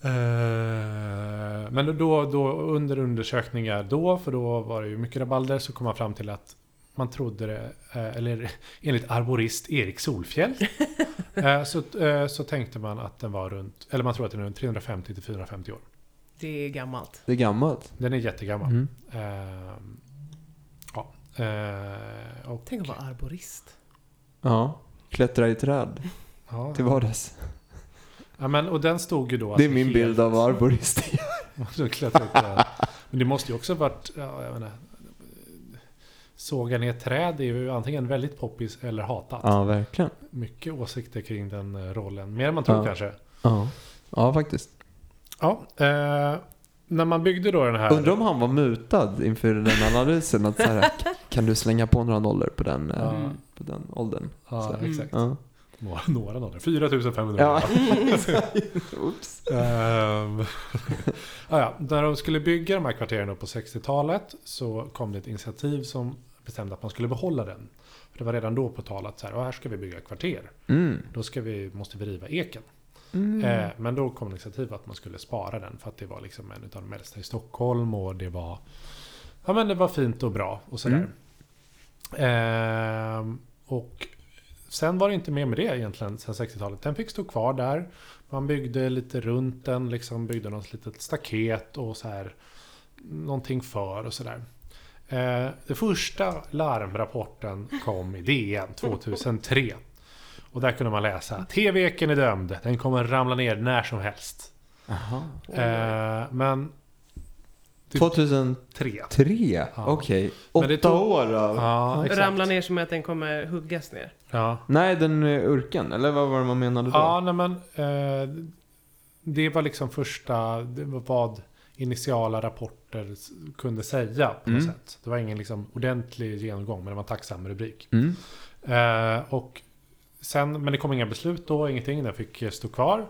Eh, Men då, då under undersökningar då, för då var det ju mycket rabalder, så kom man fram till att man trodde det, eh, eller [LAUGHS] enligt arborist Erik Solfjäll, [LAUGHS] eh, så, eh, så tänkte man att den var runt, eller man tror att den är runt 350 till 450 år. Det är gammalt. Det är gammalt. Den är jättegammal. Mm. Eh, ja. Eh, och, Tänk att vara arborist. Ja. Klättra i träd ja, till vardags. ja, men, och den stod ju då... Det är alltså min helt- bild av vad arborist är. [LAUGHS] Så klättrar upp där. Men det måste ju också varit, ja, jag menar, såga ner träd är ju antingen väldigt poppis eller hatat. Ja, verkligen. Mycket åsikter kring den eh, rollen. Mer än man tror Ja. kanske. Ja. Ja, faktiskt. Ja, eh, när man byggde då den här... Undrar om han var mutad inför den analysen. Att så här, [LAUGHS] kan du slänga på några nollor på den, eh. Mm. på den åldern? Ja, Så. exakt. Ja. Några, några nollor. 4500. Ja. [LAUGHS] Oops. Ehm, [LAUGHS] ja. När de skulle bygga de här kvarteren på 60-talet så kom det ett initiativ som bestämde att man skulle behålla den. För det var redan då på tal att så här, "Ja, här ska vi bygga kvarter. Mm. Då ska vi, måste vi riva eken. Mm. Eh, men då kom initiativ att man skulle spara den för att det var liksom en av de äldsta i Stockholm och det var Ja men det var fint och bra och sådär. Ehm, och sen var det inte mer med det egentligen sen 60-talet. Den fick stå kvar där. Man byggde lite runt den, liksom byggde något litet staket och så här någonting för och sådär. Eh, den första larmrapporten kom i DN 2003. Och där kunde man läsa TV-eken är dömd. Den kommer ramla ner när som helst. Aha. Eh, men 2003? tre. Ja. Okej. Men det Åtta tog- år av... Ja, exakt. Ramla ner som att den kommer huggas ner. Ja, Nej, den är urken. Eller vad var det man menade då? ja nej, men eh, det var liksom första, det var vad initiala rapporter kunde säga på något Mm. sätt. Det var ingen liksom ordentlig genomgång, men det var en tacksam rubrik. Mm. Eh, och sen, men det kom inga beslut då, ingenting. Den fick eh, stå kvar.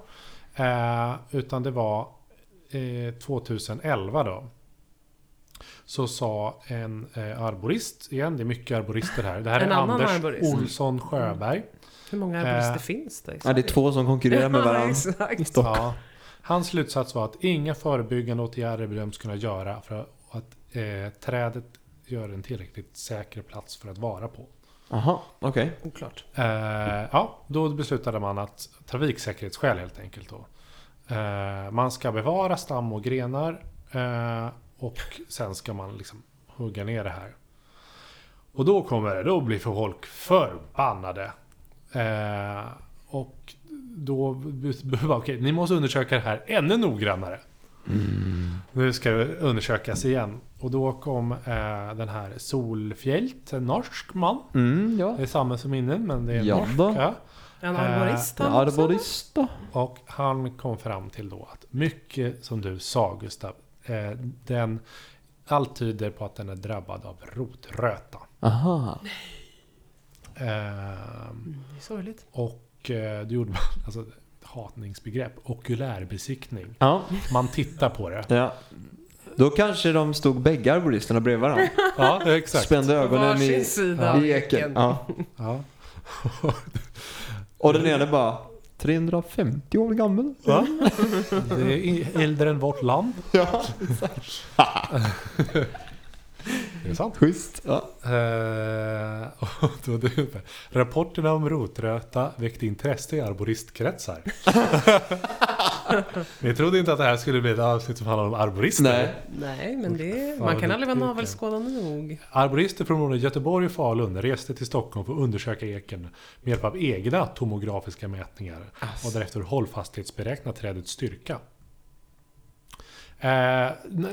Eh, utan det var eh, 2011 då. Så sa en eh, arborist, igen det är mycket arborister här. Det här En är Anders arborist. Olsson Sjöberg. Hur många arborister Eh, finns det? i Ja, det är två som konkurrerar med [LAUGHS] varandra. exakt. Stockholm. Ja. Hans slutsats var att inga förebyggande åtgärder bedöms kunna göra för att eh, trädet gör en tillräckligt säker plats för att vara på. Aha, okej. Oklart. Eh, ja, då beslutade man att trafiksäkerhetsskäl helt enkelt då. Eh, man ska bevara stam och grenar eh, och sen ska man liksom hugga ner det här. Och då kommer det, då blir folk förbannade. Eh, och då, [LAUGHS] okej, ni måste undersöka det här ännu noggrannare. Nu ska det undersökas igen. Och då kom eh, den här Solfjält, en norsk man. Mm, ja. Det är samma som innan, men det är Ja norsk. då. Ja. En Eh, arborist han också? Arborist då? Och han kom fram till då att mycket som du sa Gustav, eh, den, allt tyder på att den är drabbad av rotröta. Aha. Eh, Mm, det är sorgligt. och eh, då gjorde man, alltså hatningsbegrepp, okulärbesiktning. Ja. Man tittar på det. ja. Då kanske de stod bägge arboristerna bredvid varandra. [LAUGHS] Ja, exakt. Spände ögonen i, sida i eken. Ja. Ja. Och den ena bara 350 år gammal. Va? Det är äldre än vårt land. [LAUGHS] Ja, Det är sant. schysst. Ja. Eh, då det Rapporterna om rotröta väckte intresse i arboristkretsar. [LAUGHS] [LAUGHS] Ni trodde inte att det här skulle bli ett avsnitt som handlar om arborister? Nej. Nej, men det, man kan aldrig vara navelskådande nog. Arborister från både Göteborg och Falun reste till Stockholm för att undersöka eken med hjälp av egna tomografiska mätningar och därefter hållfasthetsberäkna trädets styrka. Eh,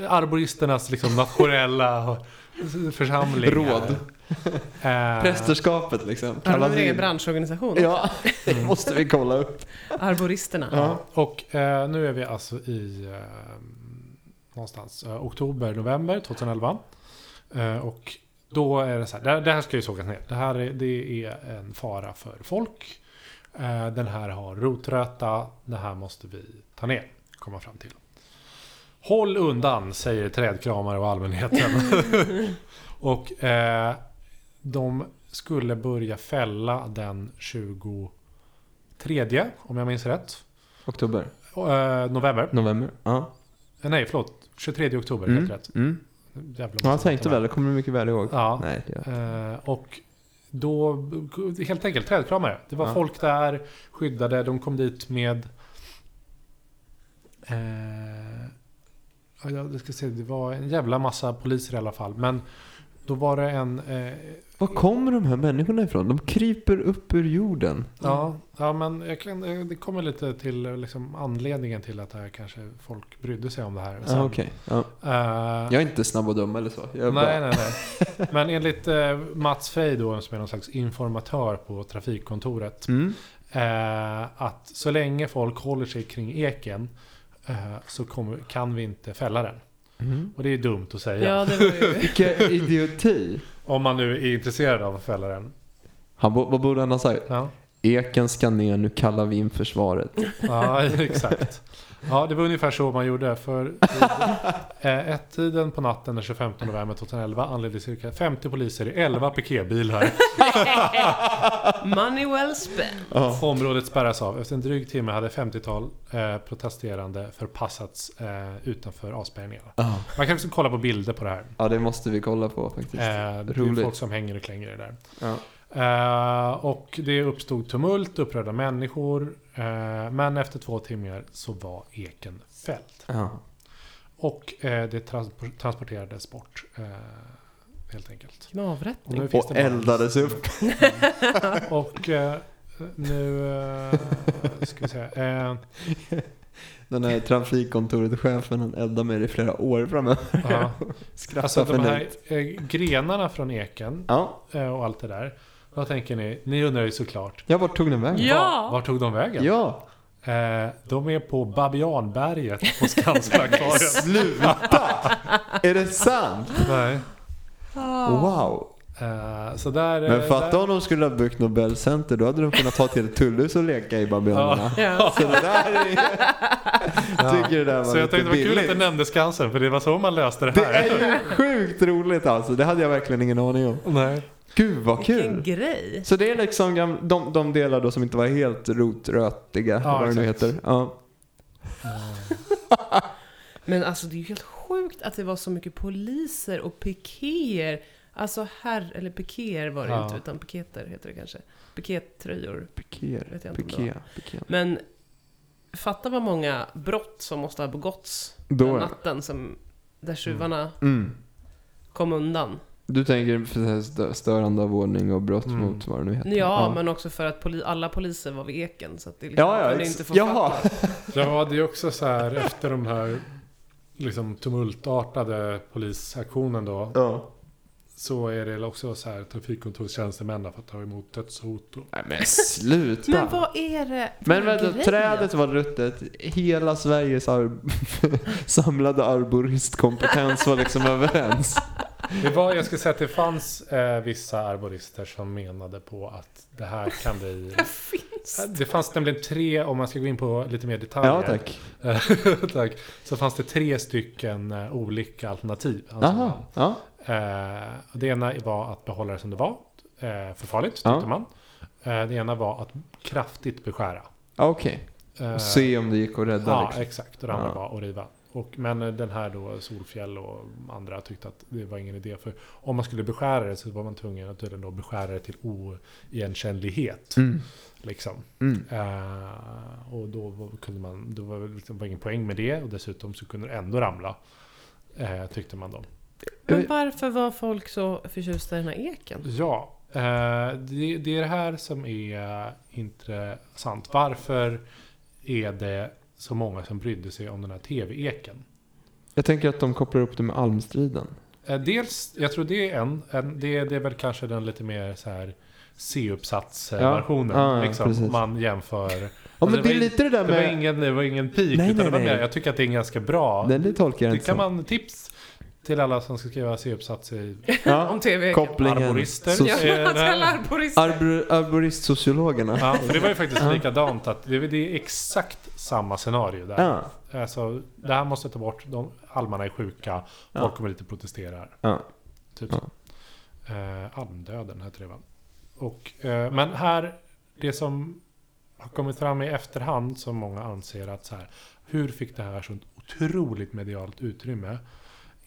arboristernas liksom nationella [LAUGHS] församling. Råd. Eh, Prästerskapet liksom. Har de en egen branschorganisation? Ja, [LAUGHS] det måste vi kolla upp. Arboristerna. Ja, och eh, nu är vi alltså i eh, någonstans eh, oktober, november 2011. Eh, och då är det så här, det, det här ska ju sågas ner. Det här är, det är en fara för folk. Eh, den här har rotröta. Det här måste vi ta ner, komma fram till. Håll undan, säger trädkramare och allmänheten. [LAUGHS] och eh, de skulle börja fälla den 23, om jag minns rätt. Oktober, Eh, november. november. Ja. Eh, Nej, förlåt. 23 oktober, Mm. helt rätt. Mm. Jävla Ja, jag tänkte väl, det kommer du mycket väl ihåg. Ja. Nej, gör Eh, och då, helt enkelt trädkramare. Det var Ja. folk där, skyddade, de kom dit med... Eh, ja, jag ska se, det var en jävla massa poliser i alla fall. Men då var det en... Eh, Var kommer de här människorna ifrån? De kryper upp ur jorden. ja, ja, men jag kan, eh, det kommer lite till eh, liksom, anledningen till att det här kanske folk brydde sig om det här. sen. Ja, okej. Ja. Eh, Jag är inte snabb och dum eller så. Nej, bara... nej, nej. [LAUGHS] Men enligt eh, Mats Frey då, som är någon slags informatör på trafikkontoret. Mm. Eh, att så länge folk håller sig kring eken eh, så kommer, kan vi inte fälla den. Mm. Och det är dumt att säga. Ja, det var ju... [LAUGHS] Vilka idioti. Om man nu är intresserad av att fälla den. Han, vad borde han ha sagt? Ja, Eken ska ner, nu kallar vi in försvaret. ja [LAUGHS] exakt. Ja, det var ungefär så man gjorde. För [LAUGHS] eh, ett-tiden på natten den 25 november 2011 anlände cirka 50 poliser i 11 piketbilar. [LAUGHS] Money well spent. Området spärras av. Efter en dryg timme hade 50-tal eh, protesterande förpassats eh, utanför avspärrningarna. Man kan också kolla på bilder på det här. ja, det måste vi kolla på faktiskt. Eh, det är Roligt. folk som hänger och klänger i det där. Ja. Eh, och det uppstod tumult, upprörda människor. Eh, men efter två timmar så var eken fälld. Ja. Och eh, det trans- transporterades bort. Eh, helt enkelt. Och Knavrättning. Och bara- eldades upp. [LAUGHS] Och eh, nu... Eh, ska vi. Eh, Den här trafikkontoret-chefen, han eldar med det i flera år framöver. ja. [LAUGHS] Skrattar Alltså för de här eh, grenarna från eken Ja. eh, och allt det där. Vad tänker ni? Ni undrar ju såklart. ja, vart tog den vägen? Ja! Var, var tog de vägen? Ja! Eh, de är på Babianberget på Skansakvariet. Sluta! Är det sant? Nej. Wow! Eh, så där... Men eh, fatta där, om de skulle ha byggt Nobelcenter, då hade de kunnat ta till ett tullhus och leka i Babylonierna. Ja. Så det där är... Tycker det där var Så jag tänkte det var kul att du nämnde Skansen, för det var så man löste det Det här. är ju sjukt roligt alltså, det hade jag verkligen ingen aning om. Nej. Gud vad Vilken kul! grej. Så det är liksom de, de delar då som inte var helt rotrötiga, Ja, vad det nu heter. Ja. Men alltså det är ju helt sjukt att det var så mycket poliser och pikéer. Alltså herr, eller pikéer var det Ja. inte, utan piketer heter det kanske. Pikettröjor. Om det piké, piké. Men fatta vad många brott som måste ha begåtts Då den är- natten som, där tjuvarna Mm. kom undan. Du tänker för det här stö- störande av ordning och brott Mm. mot vad det nu heter? Ja, men också för att poli- alla poliser var vid eken. Så att det liksom Ja, ja, kunde ex- inte få jaha. fatt Ja, det är också så här efter de här liksom tumultartade polisaktionen då. Ja. Så är det också så här trafikkontorstjänstemän för att ta emot dödshot. och- Nej men sluta! Men vad är det Men vänta, grejer? trädet var ruttet. Hela Sveriges ar- [LAUGHS] samlade arboristkompetens var liksom överens. Det var, jag skulle säga att det fanns eh, vissa arborister som menade på att det här kan bli... [LAUGHS] Det finns. Det fanns nämligen tre, om man ska gå in på lite mer detaljer. Ja tack. [LAUGHS] tack. Så fanns det tre stycken eh, olika alternativ. ansåg Jaha, ja. Eh, det ena var att behålla det som det var. Eh, för farligt, Ja. tyckte man. Eh, det ena var att kraftigt beskära. Ja, Okej. Eh, Och se om det gick att rädda Ja, liksom. exakt. Och det andra Ja. var att riva. Och, men den här då, Solfjäll och andra tyckte att det var ingen idé. För om man skulle beskära det så var man tvungen att tydligen då beskära det till oigenkännlighet. Mm. Liksom. Mm. Eh, och då var, kunde man, då var det liksom, var ingen poäng med det. Och dessutom så kunde det ändå ramla. Eh, tyckte man då. Men varför var folk så förtjusta i den här eken? Ja, eh, det, det är det här som är intressant. Varför är det så många som brydde sig om den här tv-eken? Jag tänker att de kopplar upp det med almstriden. Eh, dels, jag tror det är en, en det, det är väl kanske den lite mer så här C-uppsatsversionen. Ja, ja, liksom. precis. Man jämför. Ja men det det är var- lite det där Det var med... ingen, det var ingen peak, Nej, utan nej, det var nej. mer, jag tycker att det är ganska bra. Nej, det tolkar det kan så. man tips till alla som ska skriva C-uppsats i Ja, Om tv kopplingen. arborister. So- Ja, Eh, här- ska arborister. arbor, arboristsociologerna. Ja, för det var ju faktiskt likadant. Att det, det är exakt samma scenario där. Ja. Alltså, det här måste ta bort. De, almarna är sjuka. Folk Ja. kommer dit och protesterar. Ja. Typ Ja. så. Eh, almdöden heter det va? Och, eh, men här, det som har kommit fram i efterhand som många anser att så här, hur fick det här sånt otroligt medialt utrymme?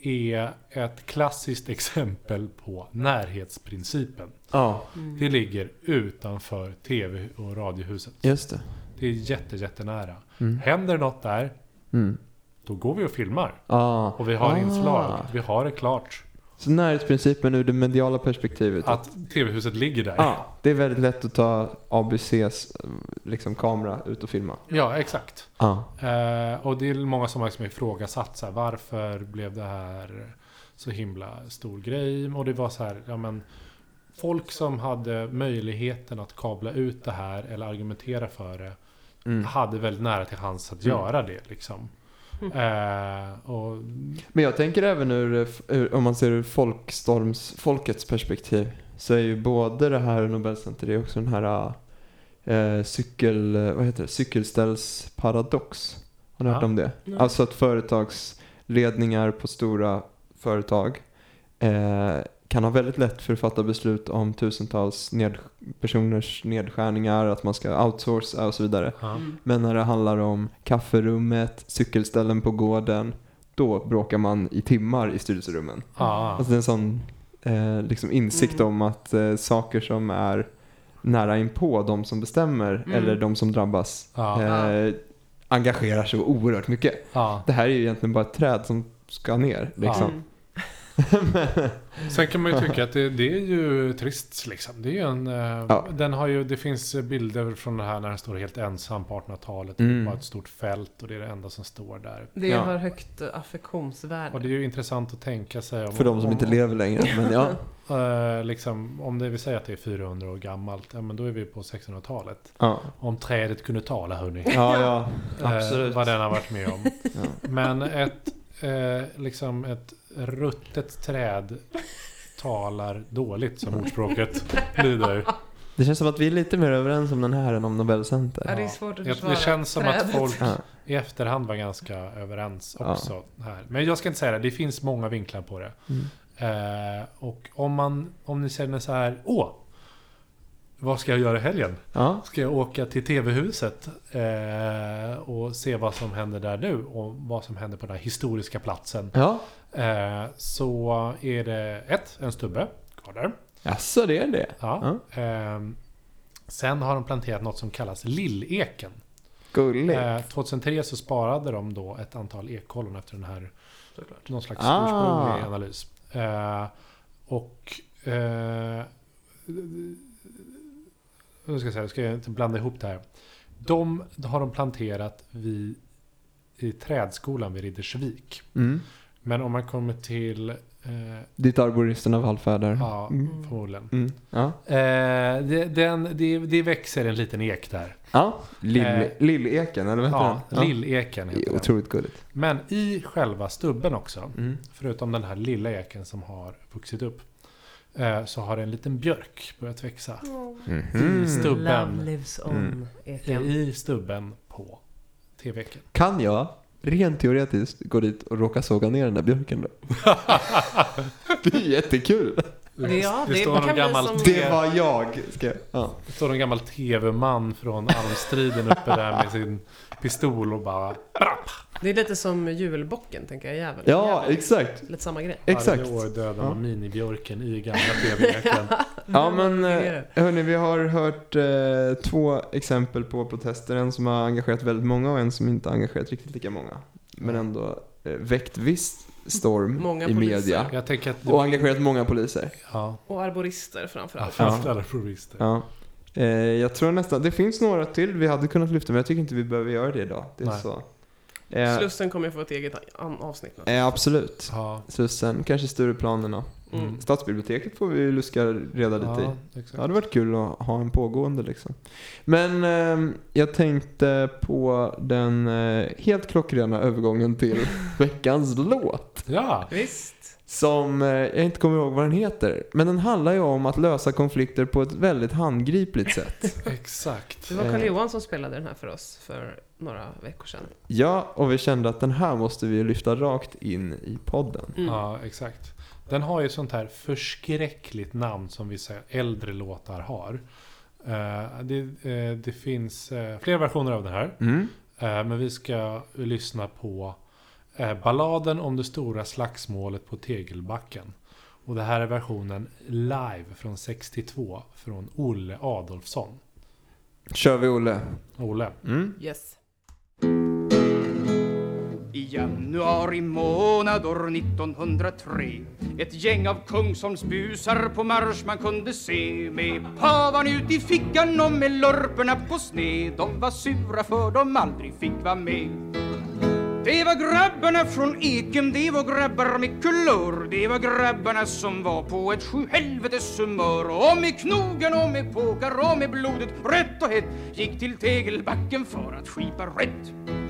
Är ett klassiskt exempel på närhetsprincipen. ja, Mm. Det ligger utanför tv och radiohuset. just det. Det är jätte, jättenära. Mm. Händer något där, Mm. då går vi och filmar. Ah. Och vi har ah. inslag. Vi har det klart. Så närhetsprincipen ur det mediala perspektivet. Att tv-huset ligger där. Ja, det är väldigt lätt att ta ABCs liksom, kamera ut och filma. Ja, exakt. Ja. Eh, och det är många som har liksom ifrågasatt så här, varför blev det här så himla stor grej? Och det var så här, ja men folk som hade möjligheten att kabla ut det här eller argumentera för det Mm. hade väldigt nära till hands att Mm. göra det liksom. Eh, och, Men jag tänker även ur, ur, om man ser ur folkstorms, folkets perspektiv, så är ju både det här Nobelcenter, det är också den här eh, cykel, vad heter det, cykelställsparadox. Har ni hört Ja. om det? Nej. Alltså att företagsledningar på stora företag eh, kan ha väldigt lätt för att fatta beslut om tusentals ned, personers nedskärningar, att man ska outsourca och så vidare. Mm. Men när det handlar om kafferummet, cykelställen på gården, då bråkar man i timmar i styrelserummen. Ja. Alltså det är en sån eh, liksom insikt Mm. om att eh, saker som är nära inpå de som bestämmer Mm. eller de som drabbas eh, engagerar så oerhört mycket. Det här är ju egentligen bara ett träd som ska ner. Liksom. [LAUGHS] Sen kan man ju tycka att det, det är ju trist liksom. Det är ju en... eh, Ja. Den har ju, det finns bilder från det här när den står helt ensam på 1800-talet. Mm. På ett stort fält och det är det enda som står där. Det Ja. har högt affektionsvärde. Och det är ju intressant att tänka sig om... För de som om, inte lever längre. Men ja. [LAUGHS] eh, liksom, om det vill säga att det är 400 år gammalt, ja, men då är vi på 1600-talet. Ja, Om trädet kunde tala hörni. ja, ja absolut. vad den har varit med om. Ja. Men ett, eh, liksom ett ruttet träd talar dåligt som ordspråket lyder. Det känns som att vi är lite mer överens om den här än om Nobelcenter. Ja, det är svårt att försvara det känns som att trädet. folk Ja. i efterhand var ganska överens Ja. också. Här. Men jag ska inte säga det, det finns många vinklar på det. Mm. Eh, och om, man, om ni känner så här, åh, vad ska jag göra i helgen? Ja. Ska jag åka till TV-huset eh, och se vad som händer där nu och vad som händer på den här historiska platsen. Ja. Eh, så är det ett, en stubbe kvar där. Jaså, det är det? Ja. Ehm, sen har de planterat något som kallas lilleken. Gulligt. Eh, 2003 så sparade de då ett antal ekollon efter den här Såklart. någon slags Ah. ursprunglig analys. Eh, och nu ska jag säga, ska jag inte blanda ihop det här. De har de planterat vid, i trädskolan vid Riddersvik. Mm. Men om man kommer till, eh, Dit arboristerna vallfärdar. ja, Mm. förmodligen. Mm. Ja. Eh, det, den, det, det växer en liten ek där. Ja. Lill, Eh, Lilleken, eller vad heter Ja, den? lilleken Det heter den. otroligt gulligt. Men i själva stubben också, Mm. förutom den här lilla eken som har vuxit upp, så har en liten björk börjat växa. Mhm. I stubben. Love lives on, Mm. I stubben på TV-eken. Kan jag, rent teoretiskt, gå dit och råka såga ner den där björken då? [LAUGHS] det är jättekul. Det- ja, det, det står någon gammal, som- Det var jag. Ska jag. Ja. det står en gammal tv-man från almstriden uppe där med sin pistol och bara... Det är lite som julbocken, tänker jag. Jävel. ja, Jävel. exakt. Lite samma grej. Exakt. Varje år dödar Ja. man minibjörken i gamla tv-leken. [LAUGHS] Ja men eh, hörni, vi har hört eh, två exempel på protester. En som har engagerat väldigt många och en som inte har engagerat riktigt lika många. Men ändå eh, väckt viss storm Många i poliser. media. Jag tänker att... Det, Och engagerat många poliser. ja, Och arborister framförallt. framför alla terrorister. Ja. Eh, jag tror nästan, det finns några till vi hade kunnat lyfta men jag tycker inte vi behöver göra det idag. Det är Nej. så. Eh, Slussen kommer ju få ett eget avsnitt. eh, absolut. Ja. Slussen, kanske Stureplanerna. Mm. Stadsbiblioteket får vi luska reda lite i. Ja, Det exakt. hade varit kul att ha en pågående liksom. Men eh, jag tänkte på den eh, helt klockrena övergången till [LAUGHS] veckans låt. Ja, Visst. Som eh, jag inte kommer ihåg vad den heter. Men den handlar ju om att lösa konflikter på ett väldigt handgripligt sätt. [LAUGHS] exakt. Det var Eh. Karl-Johan som spelade den här för oss för några veckor sedan. Ja, och vi kände att den här måste vi lyfta rakt in i podden. Mm. Ja, exakt. Den har ju ett sånt här förskräckligt namn som vissa äldre låtar har. Eh, det, eh, det finns eh, flera versioner av den här. Mm. Men vi ska lyssna på balladen om det stora slagsmålet på Tegelbacken. Och det här är versionen live från 62 från Olle Adolfsson. Kör vi Olle. Olle. Mm. Yes. I januari månad år 1903 Ett gäng av Kungsholmsbusar på marsch man kunde se. Med pavan ut i fickan och med lurperna på sned De var sura för de aldrig fick vara med. Det var grabbarna från Eken, det var grabbar med kulör Det var grabbarna som var på ett sjuhelvetes humör. Och med knogen och med påkar och med blodet rött och hett Gick till tegelbacken för att skipa rätt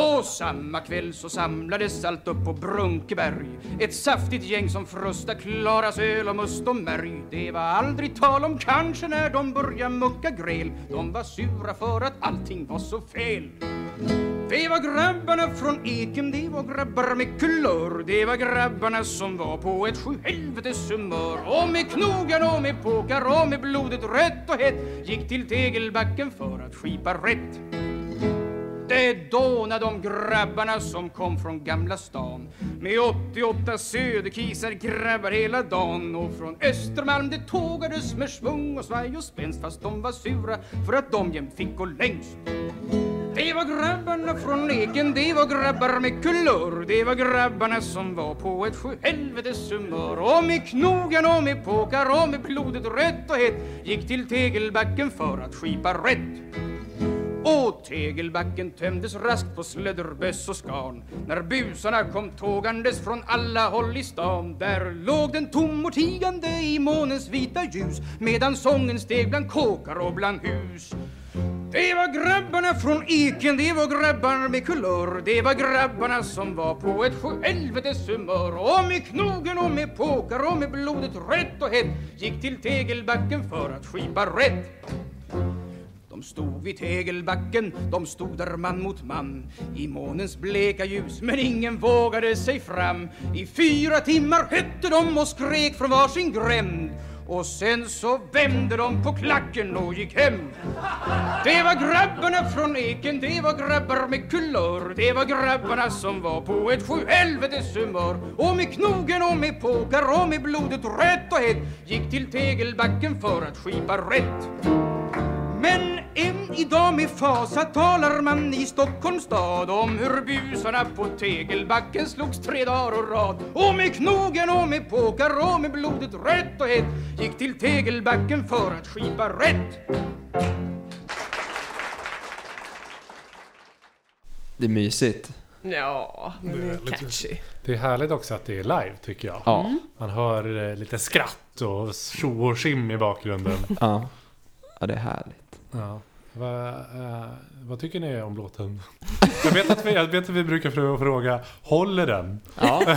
och samma kväll så samlades allt upp på Brunkeberg. Ett saftigt gäng som frusta' Klaras öl och must och märg. Det var aldrig tal om kanske när de började mucka gräl. De var sura för att allting var så fel. Det var grabbarna från Eken, det var grabbar med kulör. Det var grabbarna som var på ett sjuhelvetes humör. Och med knogar och med påkar och med blodet rött och hett Gick till tegelbacken för att skipa rätt det dånade om grabbarna som kom från Gamla stan med 88 söderkisar grabbar hela dagen. Och från Östermalm det tågades med svung och svaj och spänst fast de var sura för att de jämt fick gå längst. Det var grabbarna från Eken, det var grabbar med kulör Det var grabbarna som var på ett sjuhelvetes humör. Och med knogen och med påkar och med blodet rött och hett Gick till tegelbacken för att skipa rätt tegelbacken tömdes raskt på slödderböss och skarn När busarna kom tågandes från alla håll i stan Där låg den tom och tigande i månens vita ljus Medan sången steg bland kåkar och bland hus. Det var grabbarna från Eken, det var grabbar med kulör Det var grabbarna som var på ett sjuhelvetes humör. Och med knogen och med påkar och med blodet rött och hett Gick till tegelbacken för att skipa rätt de stod vid tegelbacken, de stod där man mot man. I månens bleka ljus, men ingen vågade sig fram. I fyra timmar hötte de och skrek från varsin gränd. Och sen så vände de på klacken och gick hem. Det var grabbarna från Eken, det var grabbar med kulör. Det var grabbarna som var på ett sjuhelvetes humör. Och med knogen och med påkar och med blodet rött och hett Gick till tegelbacken för att skipa rätt. Men än idag med fasa talar man i Stockholms stad om hur busarna på tegelbacken slogs tre dagar och rad och med knogen och med påkar och med blodet rött och hett gick till tegelbacken för att skipa rätt. Det är mysigt. Ja, men det är catchy. Det är härligt också att det är live tycker jag. Ja. Man hör eh, lite skratt och tjo och sim i bakgrunden. Ja. Ja, det är härligt. Ja. Va, eh, vad tycker ni om låten? [LAUGHS] Jag vet att vi, jag vet att vi brukar frå- fråga, håller den? Ja. [LAUGHS]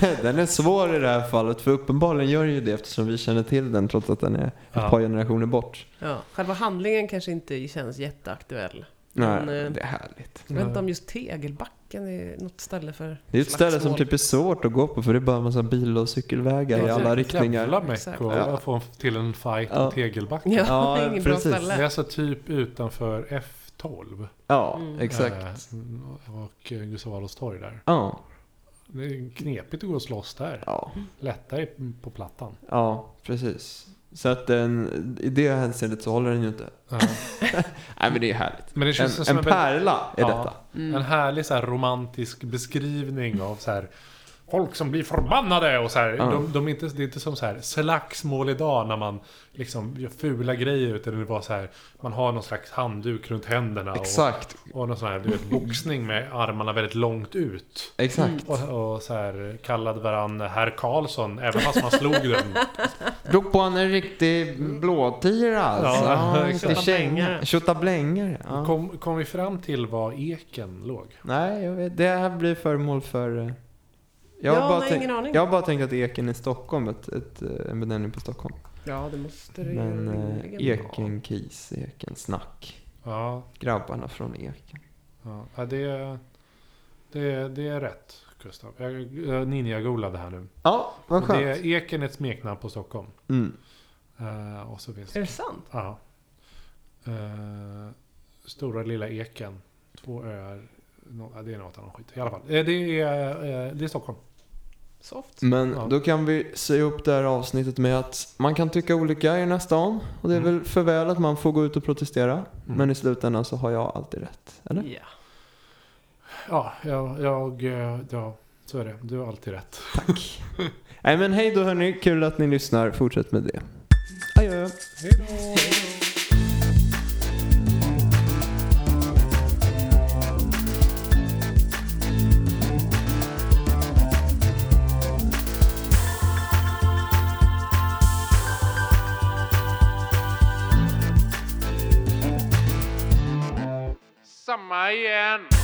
[LAUGHS] den är svår i det här fallet för uppenbarligen gör den ju det eftersom vi känner till den trots att den är ett Ja. par generationer bort. Ja, själva handlingen kanske inte känns jätteaktuell. Nej, Men, eh, det är härligt. Jag vet inte om just Tegelbacken är något ställe för Det är ett ställe som typ är svårt att gå på för det är bara en massa bil och cykelvägar i Ja, alla det är riktningar. Jävla meck Ja. att få till en fight Ja. på Tegelbacken. Ja, Ja, [LAUGHS] det är inget bra precis. Det är ställe. alltså typ utanför F12. Ja, Mm. exakt. Eh, och eh, Gustav Adolfs torg där. Ja, Det är knepigt att gå och slåss där. ja, Lättare på plattan. ja, precis. Så att den, i det hänseendet så håller den ju inte. Ja. [LAUGHS] Nej men det är härligt. Men det En, känns som en en, pärla är Ja. detta. Mm. en härlig så här, romantisk beskrivning av så här Folk som blir förbannade och så här, Ja. de, de är inte, det är inte som så här slagsmål idag när man liksom gör fula grejer utan det var så här Man har någon slags handduk runt händerna Exakt, och, och någon sån här du vet, boxning med armarna väldigt långt ut. exakt. Och, och så här kallade varann herr Karlsson även fast man slog den. [LAUGHS] Drog på en riktig blåtira alltså. [LAUGHS] Ja, Ja. Tjottablängare. Ja. Kom, kom vi fram till var eken låg? Nej, jag vet, det här blir föremål för... Jag har, Ja, bara, nej, tänkt, ingen aning. jag har bara tänkt att eken är Stockholm, ett, ett, en benämning på Stockholm. Ja, det måste det Men ju eh, rimligen vara. Eken Kis, Eken Snack. Ja, Grabbarna från Eken. ja. ja det, det, det är rätt Gustav. Jag, jag ninja-googlade här nu. Ja, vad Det, skönt. eken är ett smeknamn på Stockholm. Mm. Eh, och så finns Är det sant? Ja. Eh, stora lilla eken. Två öar. Ja, det är något annat skit. I alla fall. Det, är, det är Stockholm. Soft. Men Ja. då kan vi säga upp det här avsnittet med att man kan tycka olika i här stan. Och det är Mm. väl för väl att man får gå ut och protestera. Mm. Men i slutändan så har jag alltid rätt. Eller? Ja. Ja, jag, jag, eh, ja, så är det. Du har alltid rätt. Tack. [LAUGHS] Nej men hej då hörni, kul att ni lyssnar. Fortsätt med det. Adjö. Hej då! Samma igen.